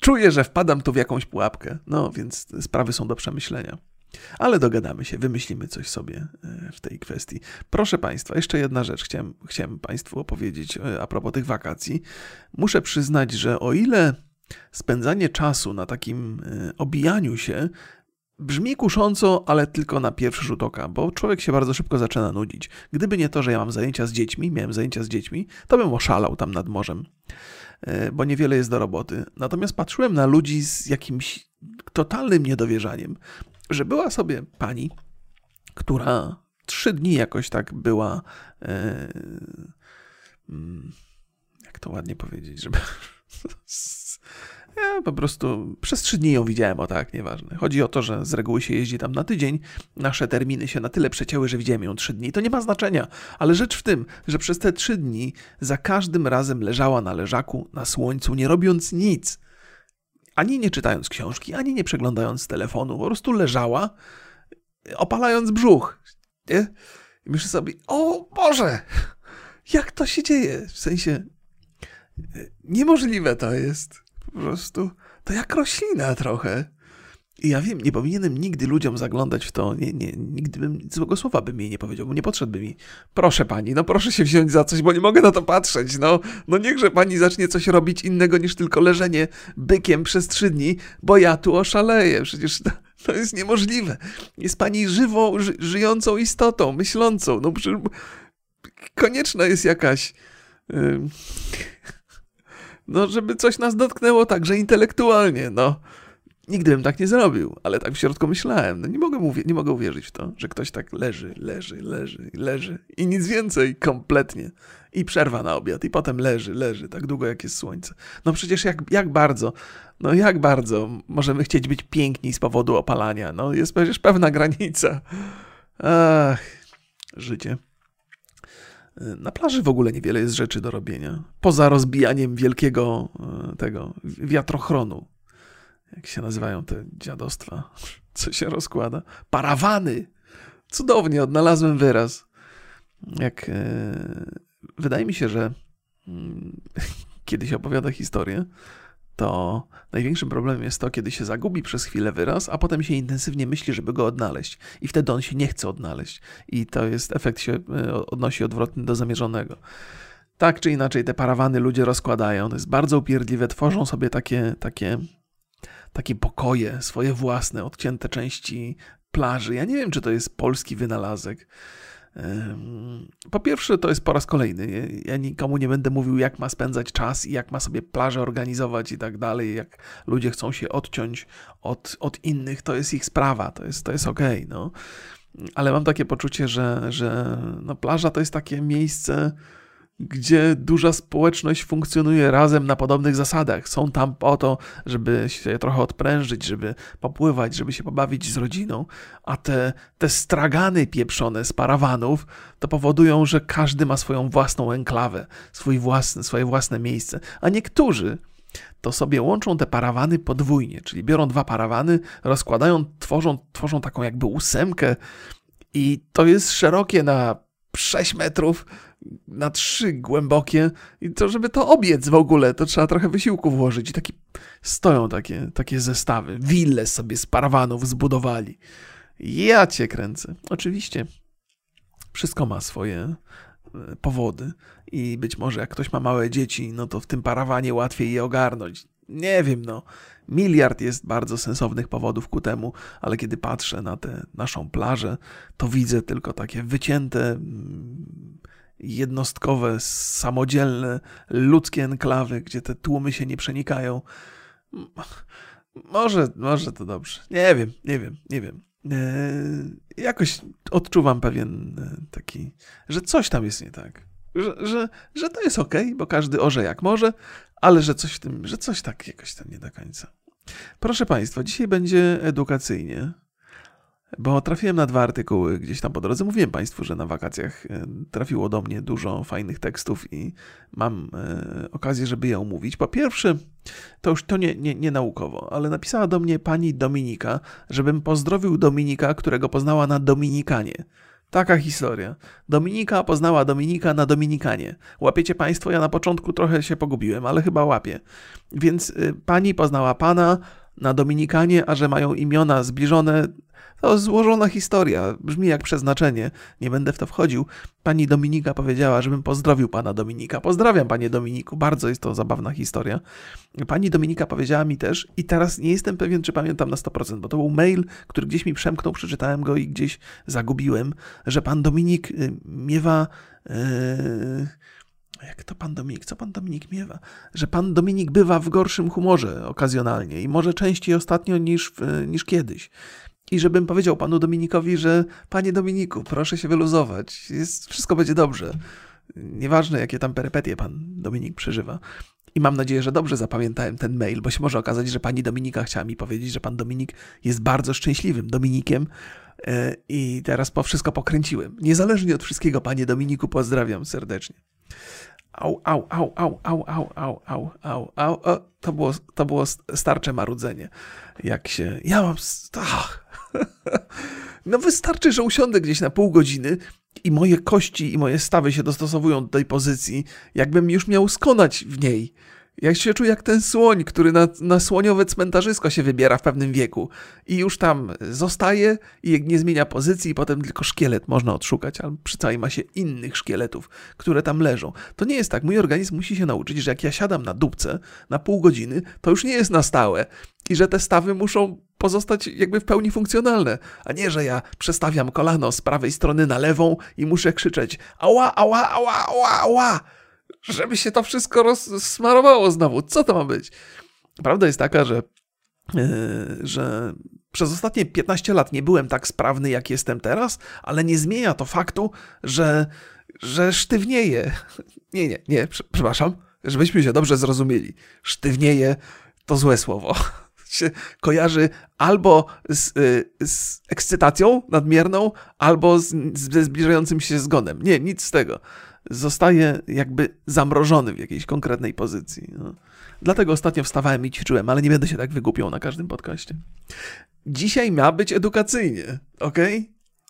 czuję, że wpadam tu w jakąś pułapkę. No więc sprawy są do przemyślenia. Ale dogadamy się, wymyślimy coś sobie e, w tej kwestii. Proszę Państwa, jeszcze jedna rzecz chciałem, chciałem Państwu opowiedzieć e, a propos tych wakacji. Muszę przyznać, że o ile spędzanie czasu na takim e, obijaniu się brzmi kusząco, ale tylko na pierwszy rzut oka, bo człowiek się bardzo szybko zaczyna nudzić. Gdyby nie to, że ja mam zajęcia z dziećmi, miałem zajęcia z dziećmi, to bym oszalał tam nad morzem, e, bo niewiele jest do roboty. Natomiast patrzyłem na ludzi z jakimś totalnym niedowierzaniem, że była sobie pani, która trzy dni jakoś tak była. E, mm, jak to ładnie powiedzieć, żeby. Ja po prostu przez trzy dni ją widziałem, o tak, nieważne. Chodzi o to, że z reguły się jeździ tam na tydzień. Nasze terminy się na tyle przecięły, że widziałem ją trzy dni. To nie ma znaczenia, ale rzecz w tym, że przez te trzy dni za każdym razem leżała na leżaku, na słońcu, nie robiąc nic. Ani nie czytając książki, ani nie przeglądając telefonu. Po prostu leżała, opalając brzuch. Nie? I myślę sobie, o Boże, jak to się dzieje? W sensie, niemożliwe to jest. Po prostu to jak roślina trochę. I ja wiem, nie powinienem nigdy ludziom zaglądać w to. Nie, nie, nigdy bym złego słowa bym jej nie powiedział, bo nie podszedłby mi. Proszę pani, no proszę się wziąć za coś, bo nie mogę na to patrzeć. No, no niechże pani zacznie coś robić innego niż tylko leżenie bykiem przez trzy dni, bo ja tu oszaleję. Przecież to, to jest niemożliwe. Jest pani żywą, ży, żyjącą istotą, myślącą. No przecież konieczna jest jakaś. Yy no, żeby coś nas dotknęło także intelektualnie, no. Nigdy bym tak nie zrobił, ale tak w środku myślałem. No nie mogę, nie mogę uwierzyć w to, że ktoś tak leży, leży, leży, leży i nic więcej, kompletnie. I przerwa na obiad, i potem leży, leży, tak długo jak jest słońce. No przecież jak, jak bardzo, no jak bardzo możemy chcieć być piękni z powodu opalania? No jest przecież pewna granica. Ach, życie. Na plaży w ogóle niewiele jest rzeczy do robienia. Poza rozbijaniem wielkiego e, tego wiatrochronu. Jak się nazywają te dziadostwa? Co się rozkłada? Parawany! Cudownie, odnalazłem wyraz. Jak e, wydaje mi się, że mm, kiedyś opowiada historię, to największym problemem jest to, kiedy się zagubi przez chwilę wyraz, a potem się intensywnie myśli, żeby go odnaleźć. I wtedy on się nie chce odnaleźć. I to jest efekt się e, odnosi odwrotny do zamierzonego. Tak czy inaczej, te parawany ludzie rozkładają. To jest bardzo upierdliwe. Tworzą sobie takie, takie, takie pokoje, swoje własne, odcięte części plaży. Ja nie wiem, czy to jest polski wynalazek. Po pierwsze, to jest po raz kolejny. Ja nikomu nie będę mówił, jak ma spędzać czas i jak ma sobie plażę organizować i tak dalej. Jak ludzie chcą się odciąć od, od innych, to jest ich sprawa, to jest, to jest okej. No. Ale mam takie poczucie, że, że no plaża to jest takie miejsce, gdzie duża społeczność funkcjonuje razem na podobnych zasadach. Są tam po to, żeby się trochę odprężyć, żeby popływać, żeby się pobawić z rodziną, a te, te stragany pieprzone z parawanów to powodują, że każdy ma swoją własną enklawę, swój własny, swoje własne miejsce, a niektórzy to sobie łączą te parawany podwójnie, czyli biorą dwa parawany, rozkładają, tworzą, tworzą taką jakby ósemkę i to jest szerokie na 6 metrów, na 3 głębokie i to, żeby to obiec w ogóle, to trzeba trochę wysiłku włożyć i taki, stoją takie, takie zestawy, wille sobie z parawanów zbudowali. Ja cię kręcę. Oczywiście wszystko ma swoje e, powody i być może jak ktoś ma małe dzieci, no to w tym parawanie łatwiej je ogarnąć. Nie wiem, no. Miliard jest bardzo sensownych powodów ku temu, ale kiedy patrzę na tę naszą plażę, to widzę tylko takie wycięte, mm, jednostkowe, samodzielne, ludzkie enklawy, gdzie te tłumy się nie przenikają. Może, może to dobrze. Nie wiem, nie wiem, nie wiem. Eee, jakoś odczuwam pewien e, taki, że coś tam jest nie tak. Że, że, że to jest ok, bo każdy orze jak może, ale że coś w tym, że coś tak jakoś tam nie do końca. Proszę Państwa, dzisiaj będzie edukacyjnie, bo trafiłem na dwa artykuły gdzieś tam po drodze. Mówiłem Państwu, że na wakacjach e, trafiło do mnie dużo fajnych tekstów i mam e, okazję, żeby je omówić. Po pierwsze, to już to nie, nie, nie naukowo, ale napisała do mnie pani Dominika, żebym pozdrowił Dominika, którego poznała na Dominikanie. Taka historia. Dominika poznała Dominika na Dominikanie. Łapiecie Państwo? Ja na początku trochę się pogubiłem, ale chyba łapię. Więc y, pani poznała pana na Dominikanie, a że mają imiona zbliżone, to złożona historia, brzmi jak przeznaczenie, nie będę w to wchodził. Pani Dominika powiedziała, żebym pozdrowił pana Dominika. Pozdrawiam panie Dominiku, bardzo jest to zabawna historia. Pani Dominika powiedziała mi też, i teraz nie jestem pewien, czy pamiętam na 100%, bo to był mail, który gdzieś mi przemknął, przeczytałem go i gdzieś zagubiłem, że pan Dominik y, miewa. Yy jak to pan Dominik? Co pan Dominik miewa? Że pan Dominik bywa w gorszym humorze okazjonalnie i może częściej ostatnio niż, niż kiedyś. I żebym powiedział panu Dominikowi, że panie Dominiku, proszę się wyluzować, jest, wszystko będzie dobrze. Nieważne, jakie tam perypetie pan Dominik przeżywa. I mam nadzieję, że dobrze zapamiętałem ten mail, bo się może okazać, że pani Dominika chciała mi powiedzieć, że pan Dominik jest bardzo szczęśliwym Dominikiem. E, I teraz po wszystko pokręciłem. Niezależnie od wszystkiego, panie Dominiku, pozdrawiam serdecznie. Au, au, au, au, au, au, au, au, au, au. To, było, to było starcze marudzenie. Jak się. Ja mam. Ach. No wystarczy, że usiądę gdzieś na pół godziny i moje kości i moje stawy się dostosowują do tej pozycji, jakbym już miał skonać w niej. Ja się czuję jak ten słoń, który na, na słoniowe cmentarzysko się wybiera w pewnym wieku i już tam zostaje i nie zmienia pozycji, i potem tylko szkielet można odszukać, ale przy całej masie innych szkieletów, które tam leżą. To nie jest tak. Mój organizm musi się nauczyć, że jak ja siadam na dupce na pół godziny, to już nie jest na stałe i że te stawy muszą pozostać jakby w pełni funkcjonalne, a nie, że ja przestawiam kolano z prawej strony na lewą i muszę krzyczeć ała, ała, ała, ała, ała żeby się to wszystko rozsmarowało znowu. Co to ma być? Prawda jest taka, że, yy, że przez ostatnie 15 lat nie byłem tak sprawny, jak jestem teraz, ale nie zmienia to faktu, że, że sztywnieje. Nie, nie, nie, przepraszam, żebyśmy się dobrze zrozumieli. Sztywnieje to złe słowo. się kojarzy albo z, yy, z ekscytacją nadmierną, albo z, ze zbliżającym się zgonem. Nie, nic z tego zostaje jakby zamrożony w jakiejś konkretnej pozycji. No. Dlatego ostatnio wstawałem i ćwiczyłem, ale nie będę się tak wygłupiał na każdym podcaście. Dzisiaj ma być edukacyjnie, ok?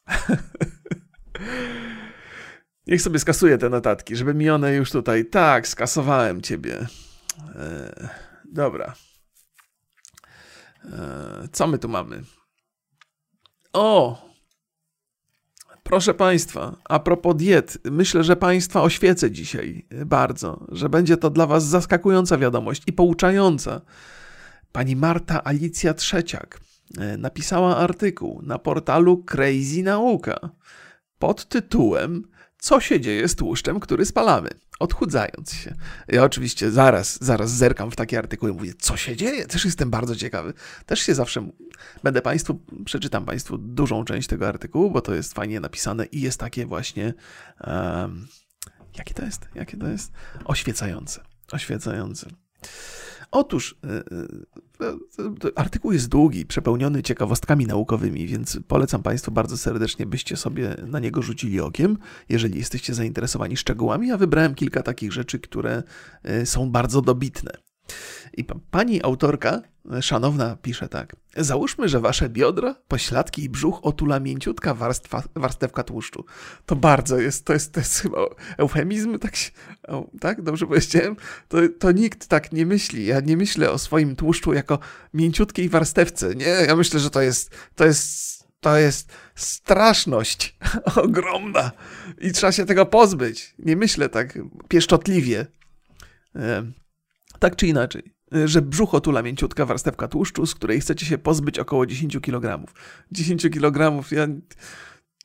Niech sobie skasuję te notatki, żeby mi one już tutaj. Tak, skasowałem ciebie. E, dobra. E, co my tu mamy? O, Proszę Państwa, a propos diet, myślę, że Państwa oświecę dzisiaj bardzo, że będzie to dla Was zaskakująca wiadomość i pouczająca. Pani Marta Alicja Trzeciak e, napisała artykuł na portalu Crazy Nauka pod tytułem Co się dzieje z tłuszczem, który spalamy? odchudzając się. Ja oczywiście zaraz, zaraz zerkam w takie artykuły i mówię, co się dzieje? Też jestem bardzo ciekawy. Też się zawsze, będę Państwu, przeczytam Państwu dużą część tego artykułu, bo to jest fajnie napisane i jest takie właśnie, um, Jakie to jest? Jakie to jest? Oświecające. Oświecające. Otóż y, y, artykuł jest długi, przepełniony ciekawostkami naukowymi, więc polecam Państwu bardzo serdecznie, byście sobie na niego rzucili okiem, jeżeli jesteście zainteresowani szczegółami. Ja wybrałem kilka takich rzeczy, które są bardzo dobitne. I pani autorka, szanowna, pisze tak. Załóżmy, że wasze biodra, pośladki i brzuch otula mięciutka warstwa, warstewka tłuszczu. To bardzo jest, to jest, to jest chyba eufemizm, tak, się, tak? Dobrze powiedziałem? To, to nikt tak nie myśli. Ja nie myślę o swoim tłuszczu jako mięciutkiej warstewce. Nie, ja myślę, że to jest, to jest to jest straszność ogromna i trzeba się tego pozbyć. Nie myślę tak pieszczotliwie. Tak czy inaczej, że brzuch otula mięciutka warstewka tłuszczu, z której chcecie się pozbyć około 10 kg. 10 kg, ja...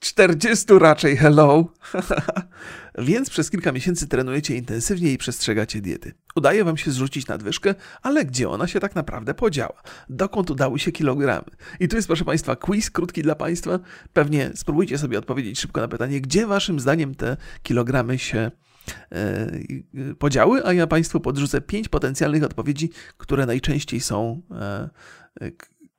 40 raczej, hello. Więc przez kilka miesięcy trenujecie intensywnie i przestrzegacie diety. Udaje wam się zrzucić nadwyżkę, ale gdzie ona się tak naprawdę podziała? Dokąd udały się kilogramy? I tu jest, proszę Państwa, quiz krótki dla Państwa. Pewnie spróbujcie sobie odpowiedzieć szybko na pytanie, gdzie Waszym zdaniem te kilogramy się E, podziały, a ja Państwu podrzucę pięć potencjalnych odpowiedzi, które najczęściej są, e,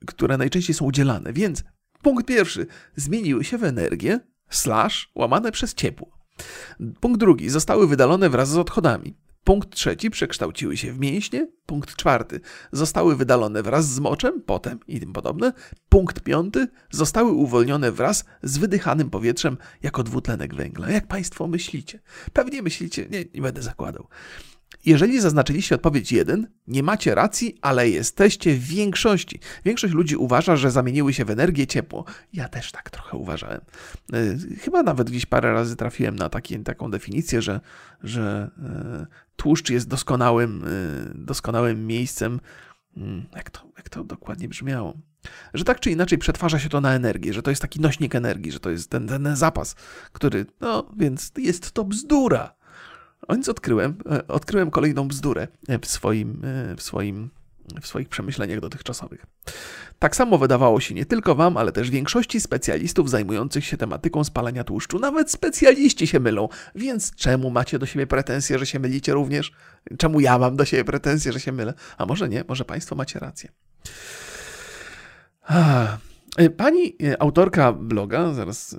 które najczęściej są udzielane. Więc punkt pierwszy. Zmieniły się w energię, slash, łamane przez ciepło. Punkt drugi. Zostały wydalone wraz z odchodami. Punkt trzeci przekształciły się w mięśnie. Punkt czwarty zostały wydalone wraz z moczem, potem i tym podobne. Punkt piąty zostały uwolnione wraz z wydychanym powietrzem jako dwutlenek węgla. Jak Państwo myślicie? Pewnie myślicie, nie, nie będę zakładał. Jeżeli zaznaczyliście odpowiedź 1, nie macie racji, ale jesteście w większości. Większość ludzi uważa, że zamieniły się w energię ciepło. Ja też tak trochę uważałem. E, chyba nawet gdzieś parę razy trafiłem na taki, taką definicję, że, że e, tłuszcz jest doskonałym, e, doskonałym miejscem. Hmm, jak to, jak to dokładnie brzmiało? Że tak czy inaczej przetwarza się to na energię, że to jest taki nośnik energii, że to jest ten, ten zapas, który, no więc jest to bzdura. Więc odkryłem, e, odkryłem kolejną bzdurę e, w swoim, e, w swoim w swoich przemyśleniach dotychczasowych. Tak samo wydawało się nie tylko Wam, ale też większości specjalistów zajmujących się tematyką spalania tłuszczu. Nawet specjaliści się mylą, więc czemu macie do siebie pretensje, że się mylicie również? Czemu ja mam do siebie pretensje, że się mylę? A może nie, może Państwo macie rację. Pani autorka bloga, zaraz,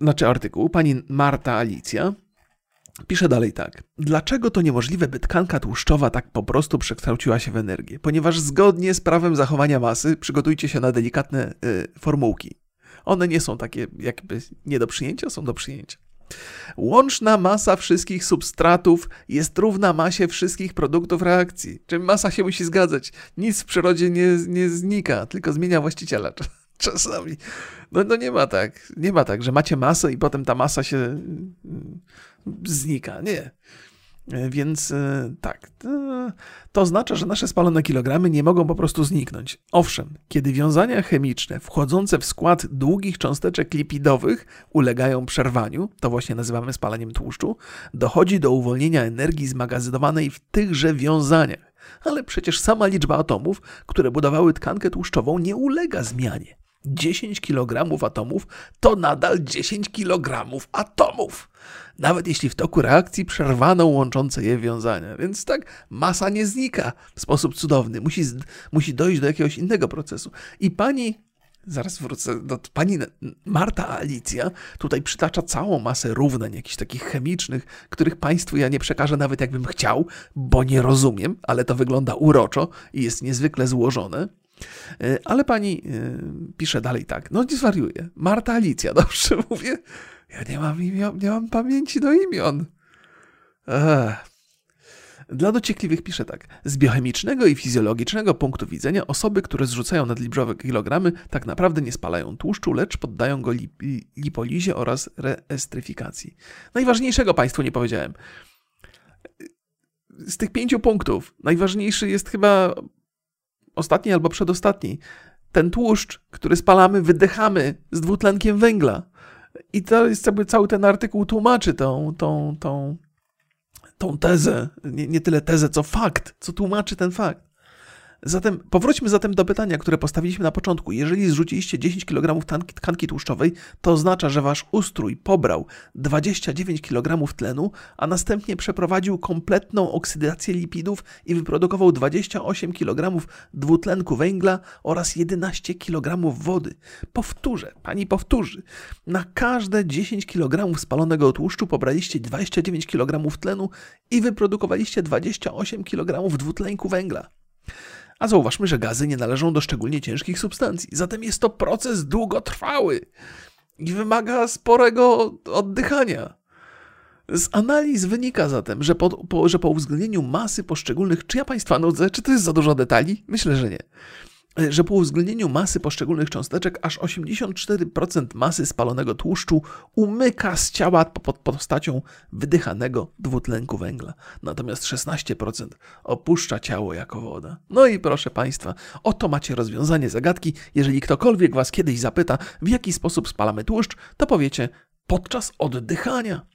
znaczy artykułu, pani Marta Alicja, Pisze dalej tak. Dlaczego to niemożliwe, by tkanka tłuszczowa tak po prostu przekształciła się w energię? Ponieważ zgodnie z prawem zachowania masy przygotujcie się na delikatne y, formułki. One nie są takie jakby nie do przyjęcia, są do przyjęcia. Łączna masa wszystkich substratów jest równa masie wszystkich produktów reakcji. Czym masa się musi zgadzać? Nic w przyrodzie nie, nie znika, tylko zmienia właściciela czasami. No, no nie ma tak. Nie ma tak, że macie masę i potem ta masa się znika. Nie. Więc e, tak, to oznacza, że nasze spalone kilogramy nie mogą po prostu zniknąć. Owszem, kiedy wiązania chemiczne wchodzące w skład długich cząsteczek lipidowych ulegają przerwaniu, to właśnie nazywamy spalaniem tłuszczu, dochodzi do uwolnienia energii zmagazynowanej w tychże wiązaniach. Ale przecież sama liczba atomów, które budowały tkankę tłuszczową, nie ulega zmianie. 10 kg atomów to nadal 10 kg atomów nawet jeśli w toku reakcji przerwano łączące je wiązania. Więc tak, masa nie znika w sposób cudowny. Musi, musi dojść do jakiegoś innego procesu. I pani zaraz wrócę do pani Marta Alicja tutaj przytacza całą masę równań, jakichś takich chemicznych, których Państwu ja nie przekażę nawet jakbym chciał, bo nie rozumiem, ale to wygląda uroczo i jest niezwykle złożone. E, ale pani e, pisze dalej tak, no nie zwariuję. Marta Alicja, dobrze mówię? Ja nie mam imion, nie mam pamięci do imion. Ech. Dla dociekliwych piszę tak. Z biochemicznego i fizjologicznego punktu widzenia osoby, które zrzucają nadliczbowe kilogramy, tak naprawdę nie spalają tłuszczu, lecz poddają go lip lipolizie oraz reestryfikacji. Najważniejszego Państwu nie powiedziałem. Z tych pięciu punktów najważniejszy jest chyba ostatni albo przedostatni. Ten tłuszcz, który spalamy, wydychamy z dwutlenkiem węgla. I to jest jakby cały ten artykuł tłumaczy tą, tą, tą, tą tezę, nie, nie tyle tezę, co fakt, co tłumaczy ten fakt. Zatem powróćmy zatem do pytania, które postawiliśmy na początku. Jeżeli zrzuciliście 10 kg tkanki tłuszczowej, to oznacza, że wasz ustrój pobrał 29 kg tlenu, a następnie przeprowadził kompletną oksydację lipidów i wyprodukował 28 kg dwutlenku węgla oraz 11 kg wody. Powtórzę, pani powtórzy. Na każde 10 kg spalonego tłuszczu pobraliście 29 kg tlenu i wyprodukowaliście 28 kg dwutlenku węgla. A zauważmy, że gazy nie należą do szczególnie ciężkich substancji, zatem jest to proces długotrwały i wymaga sporego oddychania. Z analiz wynika zatem, że po, po, że po uwzględnieniu masy poszczególnych, czy ja Państwa nudzę, czy to jest za dużo detali? Myślę, że nie. E, że po uwzględnieniu masy poszczególnych cząsteczek aż 84% masy spalonego tłuszczu umyka z ciała pod postacią wydychanego dwutlenku węgla, natomiast 16% opuszcza ciało jako woda. No i proszę Państwa, oto macie rozwiązanie zagadki. Jeżeli ktokolwiek Was kiedyś zapyta, w jaki sposób spalamy tłuszcz, to powiecie podczas oddychania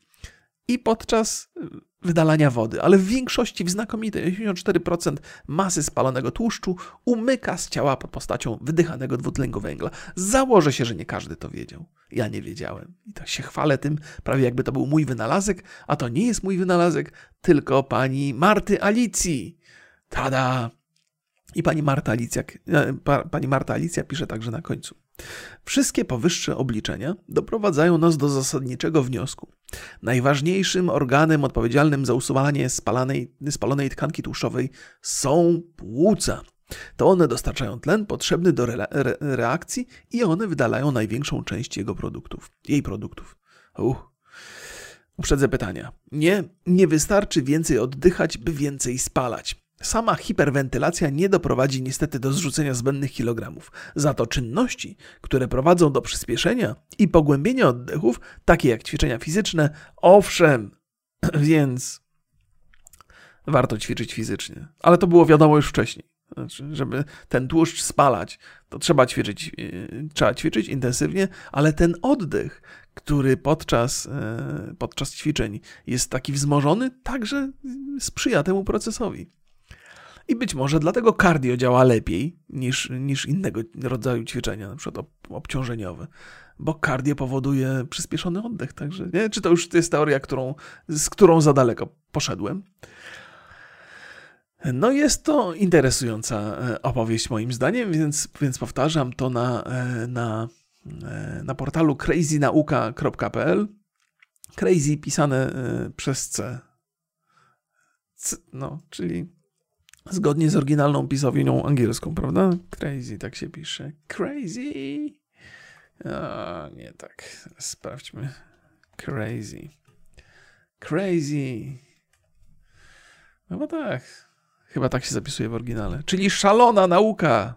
i podczas wydalania wody, ale w większości, w znakomitej 84% masy spalonego tłuszczu umyka z ciała pod postacią wydychanego dwutlenku węgla. Założę się, że nie każdy to wiedział. Ja nie wiedziałem. I tak się chwalę tym, prawie jakby to był mój wynalazek, a to nie jest mój wynalazek, tylko pani Marty Alicji. Tada! I pani Marta Alicja, e, pani Marta Alicja pisze także na końcu. Wszystkie powyższe obliczenia doprowadzają nas do zasadniczego wniosku. Najważniejszym organem odpowiedzialnym za usuwanie spalanej, spalonej tkanki tłuszczowej są płuca. To one dostarczają tlen potrzebny do re, re, reakcji i one wydalają największą część jego produktów, jej produktów. Uch. Uprzedzę pytania. Nie, nie wystarczy więcej oddychać, by więcej spalać. Sama hiperwentylacja nie doprowadzi niestety do zrzucenia zbędnych kilogramów. Za to czynności, które prowadzą do przyspieszenia i pogłębienia oddechów, takie jak ćwiczenia fizyczne, owszem, więc warto ćwiczyć fizycznie. Ale to było wiadomo już wcześniej. Znaczy, żeby ten tłuszcz spalać, to trzeba ćwiczyć, yy, trzeba ćwiczyć intensywnie, ale ten oddech, który podczas, yy, podczas ćwiczeń jest taki wzmożony, także sprzyja temu procesowi. I być może dlatego cardio działa lepiej niż, niż innego rodzaju ćwiczenia, na przykład obciążeniowe. Bo cardio powoduje przyspieszony oddech, także nie? Czy to już jest teoria, którą, z którą za daleko poszedłem? No jest to interesująca e, opowieść moim zdaniem, więc, więc powtarzam to na, e, na, e, na portalu crazynauka.pl Crazy pisane przez C. C no, czyli Zgodnie z oryginalną pisownią angielską, prawda? Crazy, tak się pisze. Crazy. A, nie tak. Sprawdźmy. Crazy. Crazy. No tak. Chyba tak się zapisuje w oryginale. Czyli szalona nauka.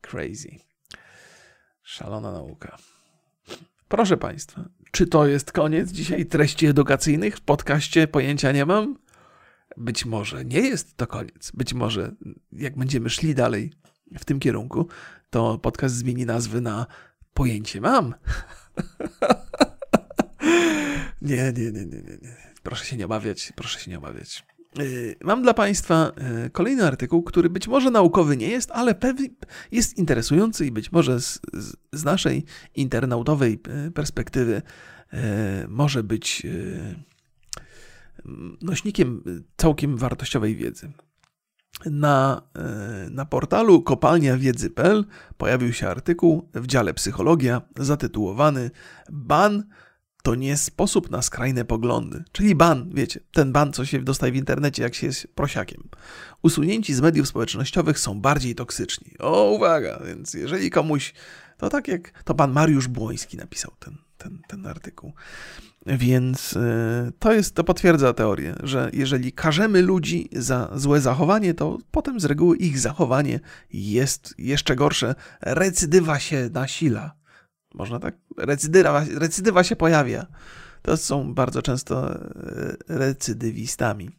Crazy. Szalona nauka. Proszę Państwa, czy to jest koniec dzisiaj treści edukacyjnych w podcaście Pojęcia nie mam? Być może nie jest to koniec. Być może jak będziemy szli dalej w tym kierunku, to podcast zmieni nazwy na pojęcie mam. nie, nie, nie, nie, nie. Proszę się nie obawiać, proszę się nie obawiać. Y, mam dla Państwa y, kolejny artykuł, który być może naukowy nie jest, ale jest interesujący i być może z, z naszej internautowej y, perspektywy może być nośnikiem całkiem wartościowej wiedzy. Na, e, na portalu kopalniawiedzy.pl pojawił się artykuł w dziale Psychologia zatytułowany Ban to nie sposób na skrajne poglądy. Czyli ban, wiecie, ten ban, co się dostaje w internecie, jak się jest prosiakiem. Usunięci z mediów społecznościowych są bardziej toksyczni. O, uwaga, więc jeżeli komuś, to tak jak to pan Mariusz Błoński napisał ten, ten, ten artykuł. Więc y, to jest, to potwierdza teorię, że jeżeli karzemy ludzi za złe zachowanie, to potem z reguły ich zachowanie jest jeszcze gorsze. Recydywa się nasila. Można tak? Recydywa, recydywa się pojawia. To są bardzo często y, recydywistami.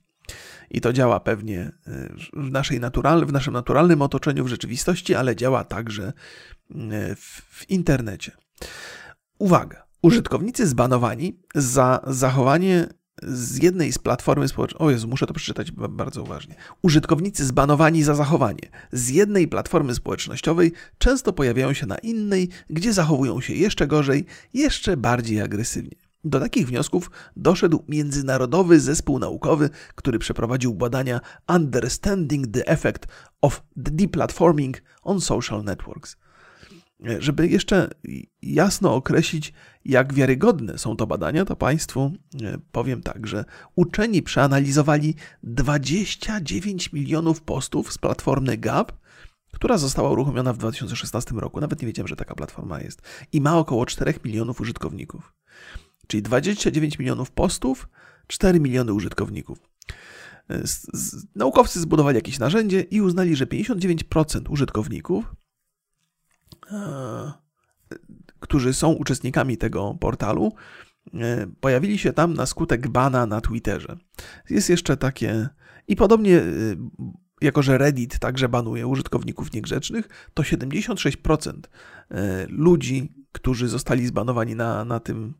I to działa pewnie y, w, naszej natural, w naszym naturalnym otoczeniu, w rzeczywistości, ale działa także w, w internecie. Uwaga! Użytkownicy zbanowani za zachowanie z jednej z platformy społecznej. O Jezu, muszę to przeczytać bardzo uważnie. Użytkownicy zbanowani za zachowanie z jednej platformy społecznościowej często pojawiają się na innej, gdzie zachowują się jeszcze gorzej, jeszcze bardziej agresywnie. Do takich wniosków doszedł międzynarodowy zespół naukowy, który przeprowadził badania Understanding the Effect of Deplatforming on Social Networks. Żeby jeszcze jasno określić, jak wiarygodne są to badania, to Państwu e, powiem tak, że uczeni przeanalizowali 29 milionów postów z platformy Gap, która została uruchomiona w 2016 roku. Nawet nie wiedziałem, że taka platforma jest. I ma około 4 milionów użytkowników. Czyli 29 milionów postów, 4 miliony użytkowników. E, naukowcy zbudowali jakieś narzędzie i uznali, że 59% użytkowników którzy są uczestnikami tego portalu, e, pojawili się tam na skutek bana na Twitterze. Jest jeszcze takie. I podobnie, e, jako że Reddit także banuje użytkowników niegrzecznych, to 76% e, ludzi, którzy zostali zbanowani na, na tym.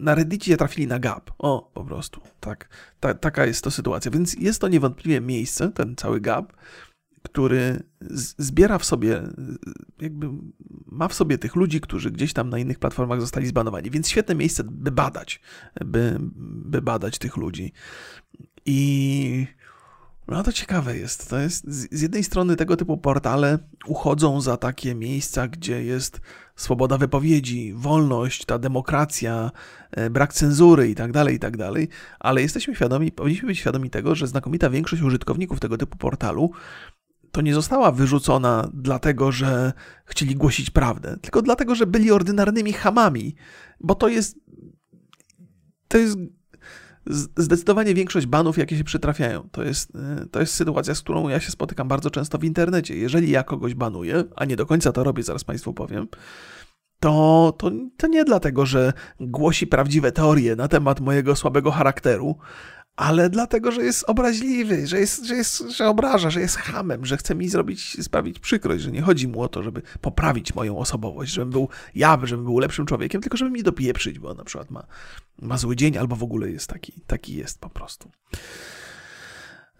Na Reddicie trafili na gap. O, po prostu. Tak, ta, taka jest to sytuacja. Więc jest to niewątpliwie miejsce, ten cały gap, który zbiera w sobie, jakby ma w sobie tych ludzi, którzy gdzieś tam na innych platformach zostali zbanowani. Więc świetne miejsce, by badać, by, by badać tych ludzi. I no to ciekawe jest. To jest z jednej strony tego typu portale uchodzą za takie miejsca, gdzie jest swoboda wypowiedzi, wolność, ta demokracja, e, brak cenzury i tak dalej, i tak dalej, ale jesteśmy świadomi, powinniśmy być świadomi tego, że znakomita większość użytkowników tego typu portalu to nie została wyrzucona dlatego, że chcieli głosić prawdę, tylko dlatego, że byli ordynarnymi hamami, bo to jest. To jest zdecydowanie większość banów, jakie się przytrafiają. To jest, to jest sytuacja, z którą ja się spotykam bardzo często w internecie. Jeżeli ja kogoś banuję, a nie do końca to robię, zaraz Państwu powiem, to, to, to nie dlatego, że głosi prawdziwe teorie na temat mojego słabego charakteru, ale dlatego, że jest obraźliwy, że, jest, że, jest, że obraża, że jest hamem, że chce mi zrobić, sprawić przykrość, że nie chodzi mu o to, żeby poprawić moją osobowość, żebym był ja, żebym był lepszym człowiekiem, tylko żeby mi dopieprzyć, bo na przykład ma, ma zły dzień albo w ogóle jest taki, taki jest po prostu.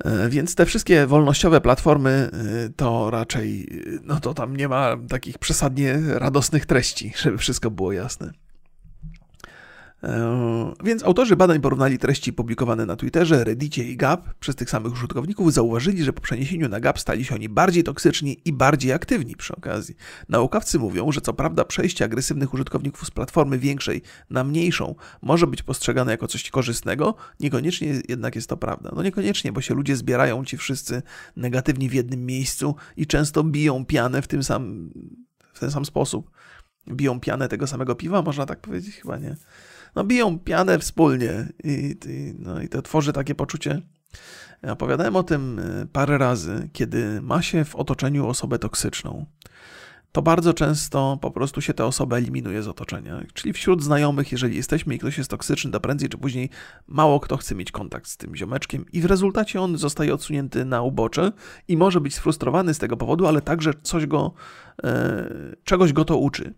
E, więc te wszystkie wolnościowe platformy e, to raczej, no to tam nie ma takich przesadnie radosnych treści, żeby wszystko było jasne. E, więc autorzy badań porównali treści publikowane na Twitterze, Reddicie i Gap przez tych samych użytkowników, zauważyli, że po przeniesieniu na Gap stali się oni bardziej toksyczni i bardziej aktywni przy okazji. Naukowcy mówią, że co prawda przejście agresywnych użytkowników z platformy większej na mniejszą może być postrzegane jako coś korzystnego, niekoniecznie jednak jest to prawda. No niekoniecznie, bo się ludzie zbierają ci wszyscy negatywni w jednym miejscu i często biją pianę w tym sam, w ten sam sposób. Biją pianę tego samego piwa, można tak powiedzieć? Chyba nie no, biją pianę wspólnie i, i, no, i to tworzy takie poczucie. Opowiadałem o tym e, parę razy, kiedy ma się w otoczeniu osobę toksyczną. To bardzo często po prostu się tę osobę eliminuje z otoczenia. Czyli wśród znajomych, jeżeli jesteśmy i ktoś jest toksyczny, to prędzej czy później mało kto chce mieć kontakt z tym ziomeczkiem, i w rezultacie on zostaje odsunięty na ubocze i może być sfrustrowany z tego powodu, ale także coś go, e, czegoś go to uczy.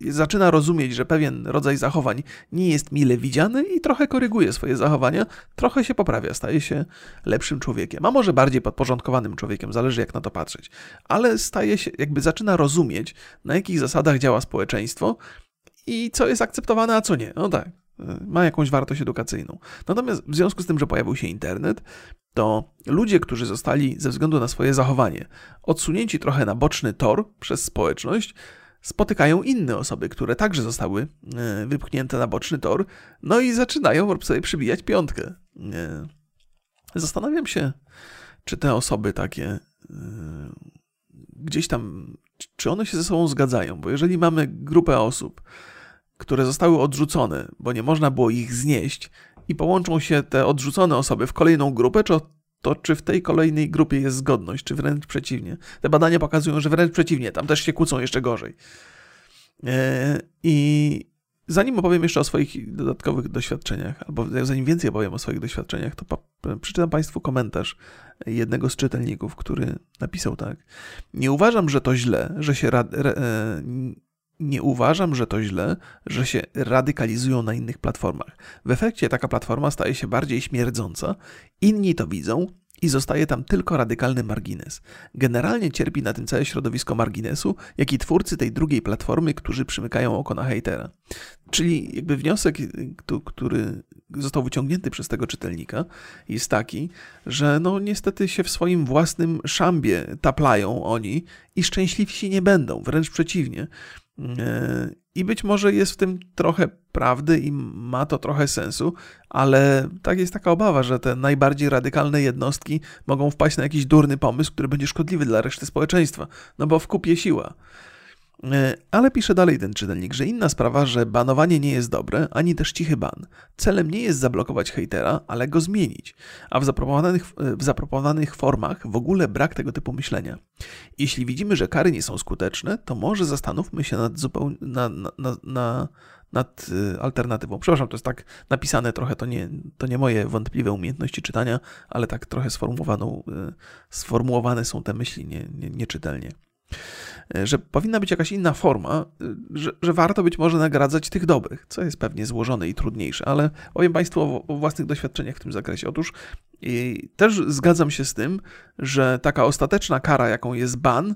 Zaczyna rozumieć, że pewien rodzaj zachowań nie jest mile widziany i trochę koryguje swoje zachowania, trochę się poprawia, staje się lepszym człowiekiem, a może bardziej podporządkowanym człowiekiem, zależy jak na to patrzeć, ale staje się, jakby zaczyna rozumieć, na jakich zasadach działa społeczeństwo i co jest akceptowane, a co nie. No tak, ma jakąś wartość edukacyjną. Natomiast w związku z tym, że pojawił się internet, to ludzie, którzy zostali ze względu na swoje zachowanie odsunięci trochę na boczny tor przez społeczność, spotykają inne osoby, które także zostały e, wypchnięte na boczny tor, no i zaczynają sobie przybijać piątkę. E, zastanawiam się, czy te osoby takie e, gdzieś tam, czy one się ze sobą zgadzają, bo jeżeli mamy grupę osób, które zostały odrzucone, bo nie można było ich znieść, i połączą się te odrzucone osoby w kolejną grupę, czy to czy w tej kolejnej grupie jest zgodność, czy wręcz przeciwnie. Te badania pokazują, że wręcz przeciwnie, tam też się kłócą jeszcze gorzej. E, I zanim opowiem jeszcze o swoich dodatkowych doświadczeniach, albo zanim więcej opowiem o swoich doświadczeniach, to przeczytam Państwu komentarz jednego z czytelników, który napisał tak. Nie uważam, że to źle, że się e, nie uważam, że to źle, że się radykalizują na innych platformach. W efekcie taka platforma staje się bardziej śmierdząca, inni to widzą i zostaje tam tylko radykalny margines. Generalnie cierpi na tym całe środowisko marginesu, jak i twórcy tej drugiej platformy, którzy przymykają oko na hejtera. Czyli jakby wniosek, który został wyciągnięty przez tego czytelnika, jest taki, że no niestety się w swoim własnym szambie taplają oni i szczęśliwsi nie będą, wręcz przeciwnie. E, I być może jest w tym trochę prawdy i ma to trochę sensu, ale tak jest taka obawa, że te najbardziej radykalne jednostki mogą wpaść na jakiś durny pomysł, który będzie szkodliwy dla reszty społeczeństwa, no bo w kupie siła. E, ale pisze dalej ten czytelnik, że inna sprawa, że banowanie nie jest dobre, ani też cichy ban. Celem nie jest zablokować hejtera, ale go zmienić. A w zaproponowanych, e, w zaproponowanych formach w ogóle brak tego typu myślenia. Jeśli widzimy, że kary nie są skuteczne, to może zastanówmy się nad, zupełnie, na, na, na, nad e, alternatywą. Przepraszam, to jest tak napisane trochę, to nie, to nie moje wątpliwe umiejętności czytania, ale tak trochę sformułowaną, sformułowane są te myśli nie, nie, nieczytelnie. E, że powinna być jakaś inna forma, e, że, że, warto być może nagradzać tych dobrych, co jest pewnie złożone i trudniejsze, ale powiem Państwu o, o własnych doświadczeniach w tym zakresie. Otóż też zgadzam się z tym, że taka ostateczna kara, jaką jest ban,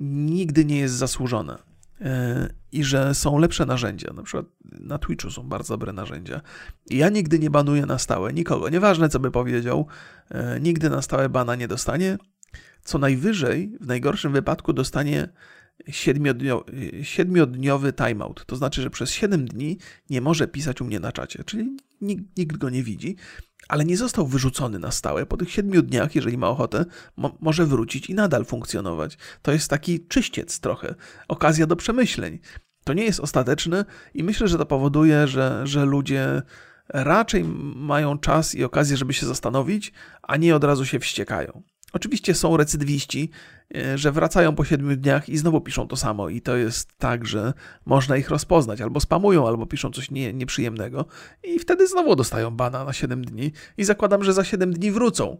nigdy nie jest zasłużona. E, I że są lepsze narzędzia. Na przykład na Twitchu są bardzo dobre narzędzia. Ja nigdy nie banuję na stałe nikogo. Nieważne, co by powiedział, nigdy na stałe bana nie dostanie co najwyżej, w najgorszym wypadku, dostanie siedmiodniowy timeout. To znaczy, że przez 7 dni nie może pisać u mnie na czacie, czyli nikt, nikt go nie widzi, ale nie został wyrzucony na stałe. Po tych 7 dniach, jeżeli ma ochotę, mo może wrócić i nadal funkcjonować. To jest taki czyściec trochę, okazja do przemyśleń. To nie jest ostateczne i myślę, że to powoduje, że, że ludzie raczej mają czas i okazję, żeby się zastanowić, a nie od razu się wściekają. Oczywiście są recydywiści, e, że wracają po siedmiu dniach i znowu piszą to samo, i to jest tak, że można ich rozpoznać, albo spamują, albo piszą coś nie, nieprzyjemnego, i wtedy znowu dostają bana na 7 dni, i zakładam, że za 7 dni wrócą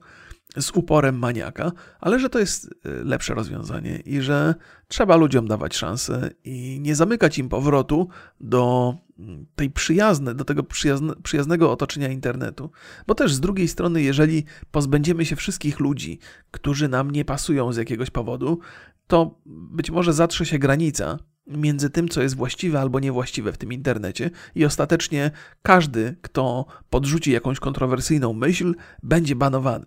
z uporem maniaka, ale że to jest e, lepsze rozwiązanie i że trzeba ludziom dawać szansę i nie zamykać im powrotu do mm, tej przyjazne, do tego przyjazne, przyjaznego otoczenia internetu. Bo też z drugiej strony, jeżeli pozbędziemy się wszystkich ludzi, którzy nam nie pasują z jakiegoś powodu, to być może zatrze się granica między tym, co jest właściwe albo niewłaściwe w tym internecie, i ostatecznie każdy, kto podrzuci jakąś kontrowersyjną myśl, będzie banowany.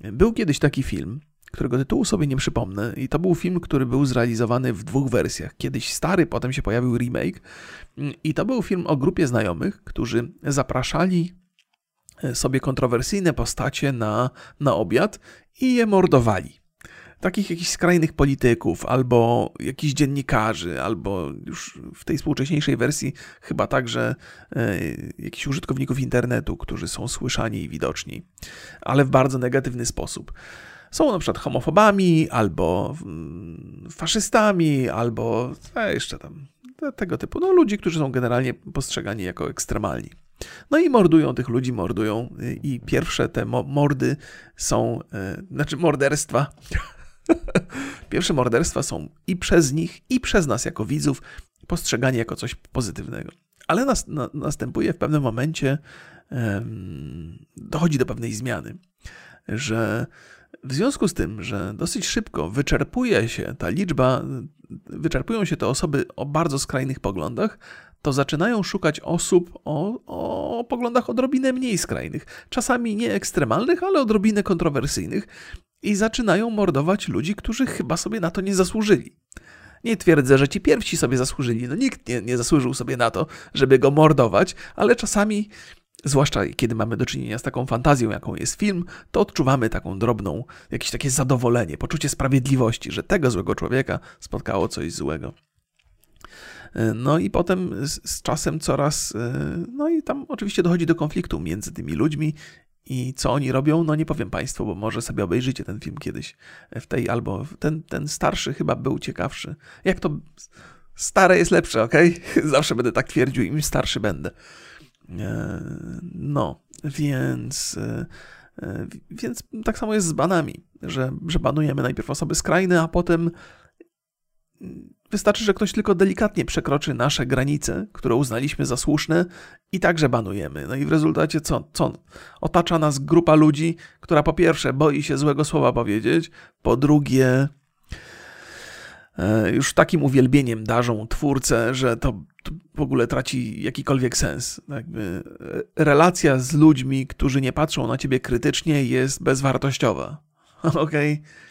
Był kiedyś taki film, którego tytułu sobie nie przypomnę, i to był film, który był zrealizowany w dwóch wersjach. Kiedyś stary, potem się pojawił remake, i to był film o grupie znajomych, którzy zapraszali sobie kontrowersyjne postacie na, na obiad i je mordowali takich jakichś skrajnych polityków, albo jakichś dziennikarzy, albo już w tej współcześniejszej wersji chyba także e, jakichś użytkowników internetu, którzy są słyszani i widoczni, ale w bardzo negatywny sposób. Są na przykład homofobami, albo mm, faszystami, albo e, jeszcze tam tego typu. No, ludzi, którzy są generalnie postrzegani jako ekstremalni. No i mordują tych ludzi, mordują, i pierwsze te mordy są, e, znaczy morderstwa Pierwsze morderstwa są i przez nich, i przez nas jako widzów postrzegani jako coś pozytywnego. Ale nas, na, następuje w pewnym momencie, dochodzi do pewnej zmiany, że w związku z tym, że dosyć szybko wyczerpuje się ta liczba, wyczerpują się te osoby o bardzo skrajnych poglądach, to zaczynają szukać osób o, o poglądach odrobinę mniej skrajnych. Czasami nie ekstremalnych, ale odrobinę kontrowersyjnych i zaczynają mordować ludzi, którzy chyba sobie na to nie zasłużyli. Nie twierdzę, że ci pierwsi sobie zasłużyli. No nikt nie, nie zasłużył sobie na to, żeby go mordować, ale czasami, zwłaszcza kiedy mamy do czynienia z taką fantazją, jaką jest film, to odczuwamy taką drobną, jakieś takie zadowolenie, poczucie sprawiedliwości, że tego złego człowieka spotkało coś złego. No i potem z, z, czasem coraz, no i tam oczywiście dochodzi do konfliktu między tymi ludźmi i co oni robią, no nie powiem Państwu, bo może sobie obejrzycie ten film kiedyś w tej albo ten, ten starszy chyba był ciekawszy. Jak to stare jest lepsze, ok? Zawsze będę tak twierdził, im starszy będę. E, no, więc. E, e, więc tak samo jest z banami, że, że banujemy najpierw osoby skrajne, a potem Wystarczy, że ktoś tylko delikatnie przekroczy nasze granice, które uznaliśmy za słuszne i także banujemy. No i w rezultacie co? co? Otacza nas grupa ludzi, która po pierwsze boi się złego słowa powiedzieć, po drugie e, już takim uwielbieniem darzą twórcę, że to, w ogóle traci jakikolwiek sens. Jakby e, relacja z ludźmi, którzy nie patrzą na ciebie krytycznie, jest bezwartościowa. Okej? Okay?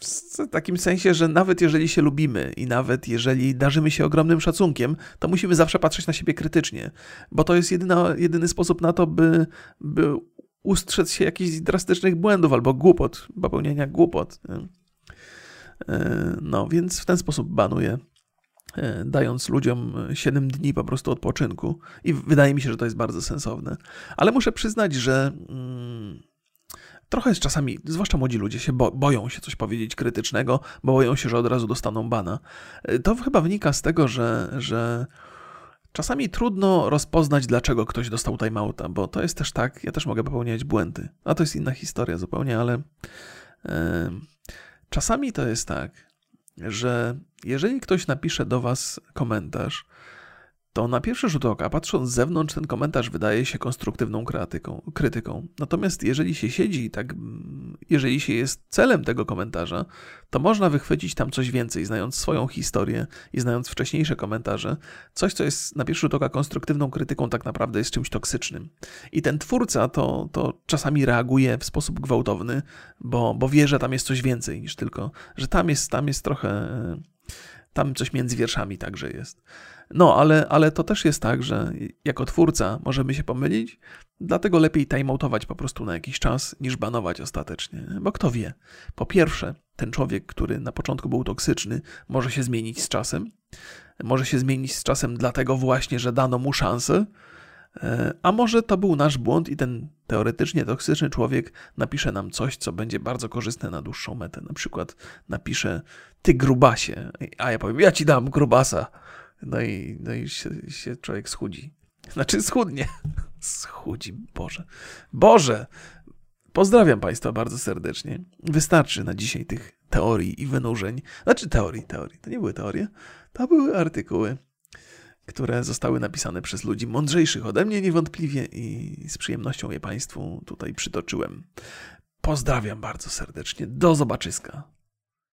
W takim sensie, że nawet jeżeli się lubimy i nawet jeżeli darzymy się ogromnym szacunkiem, to musimy zawsze patrzeć na siebie krytycznie, bo to jest jedyna, jedyny sposób na to, by, by ustrzec się jakichś drastycznych błędów albo głupot, popełnienia głupot. E, no, więc w ten sposób banuję, e, dając ludziom 7 dni po prostu odpoczynku i wydaje mi się, że to jest bardzo sensowne. Ale muszę przyznać, że... Mm, trochę jest czasami, zwłaszcza młodzi ludzie, się bo, boją się coś powiedzieć krytycznego, bo boją się, że od razu dostaną bana. Y, to chyba wynika z tego, że, że czasami trudno rozpoznać, dlaczego ktoś dostał timeouta, bo to jest też tak, ja też mogę popełniać błędy. A to jest inna historia zupełnie, ale yy, czasami to jest tak, że jeżeli ktoś napisze do was komentarz, to na pierwszy rzut oka, patrząc z zewnątrz, ten komentarz wydaje się konstruktywną krytyką. krytyką. Natomiast jeżeli się siedzi, tak, jeżeli się jest celem tego komentarza, to można wychwycić tam coś więcej, znając swoją historię i znając wcześniejsze komentarze. Coś, co jest na pierwszy rzut oka konstruktywną krytyką, tak naprawdę jest czymś toksycznym. I ten twórca to, to czasami reaguje w sposób gwałtowny, bo, bo wie, że tam jest coś więcej niż tylko, że tam jest, tam jest trochę. Tam coś między wierszami także jest. No, ale, ale to też jest tak, że jako twórca możemy się pomylić, dlatego lepiej timeoutować po prostu na jakiś czas, niż banować ostatecznie. Bo kto wie? Po pierwsze, ten człowiek, który na początku był toksyczny, może się zmienić z czasem. Może się zmienić z czasem dlatego właśnie, że dano mu szansę, e, a może to był nasz błąd i ten teoretycznie toksyczny człowiek napisze nam coś, co będzie bardzo korzystne na dłuższą metę. Na przykład napisze, ty grubasie, a ja powiem, ja ci dam grubasa. No i, no i się, się człowiek schudzi. Znaczy schudnie. Schudzi, Boże. Boże! Pozdrawiam Państwa bardzo serdecznie. Wystarczy na dzisiaj tych teorii i wynurzeń. Znaczy teorii, teorii. To nie były teorie, to były artykuły, które zostały napisane przez ludzi mądrzejszych ode mnie niewątpliwie i z przyjemnością je Państwu tutaj przytoczyłem. Pozdrawiam bardzo serdecznie. Do zobaczyska.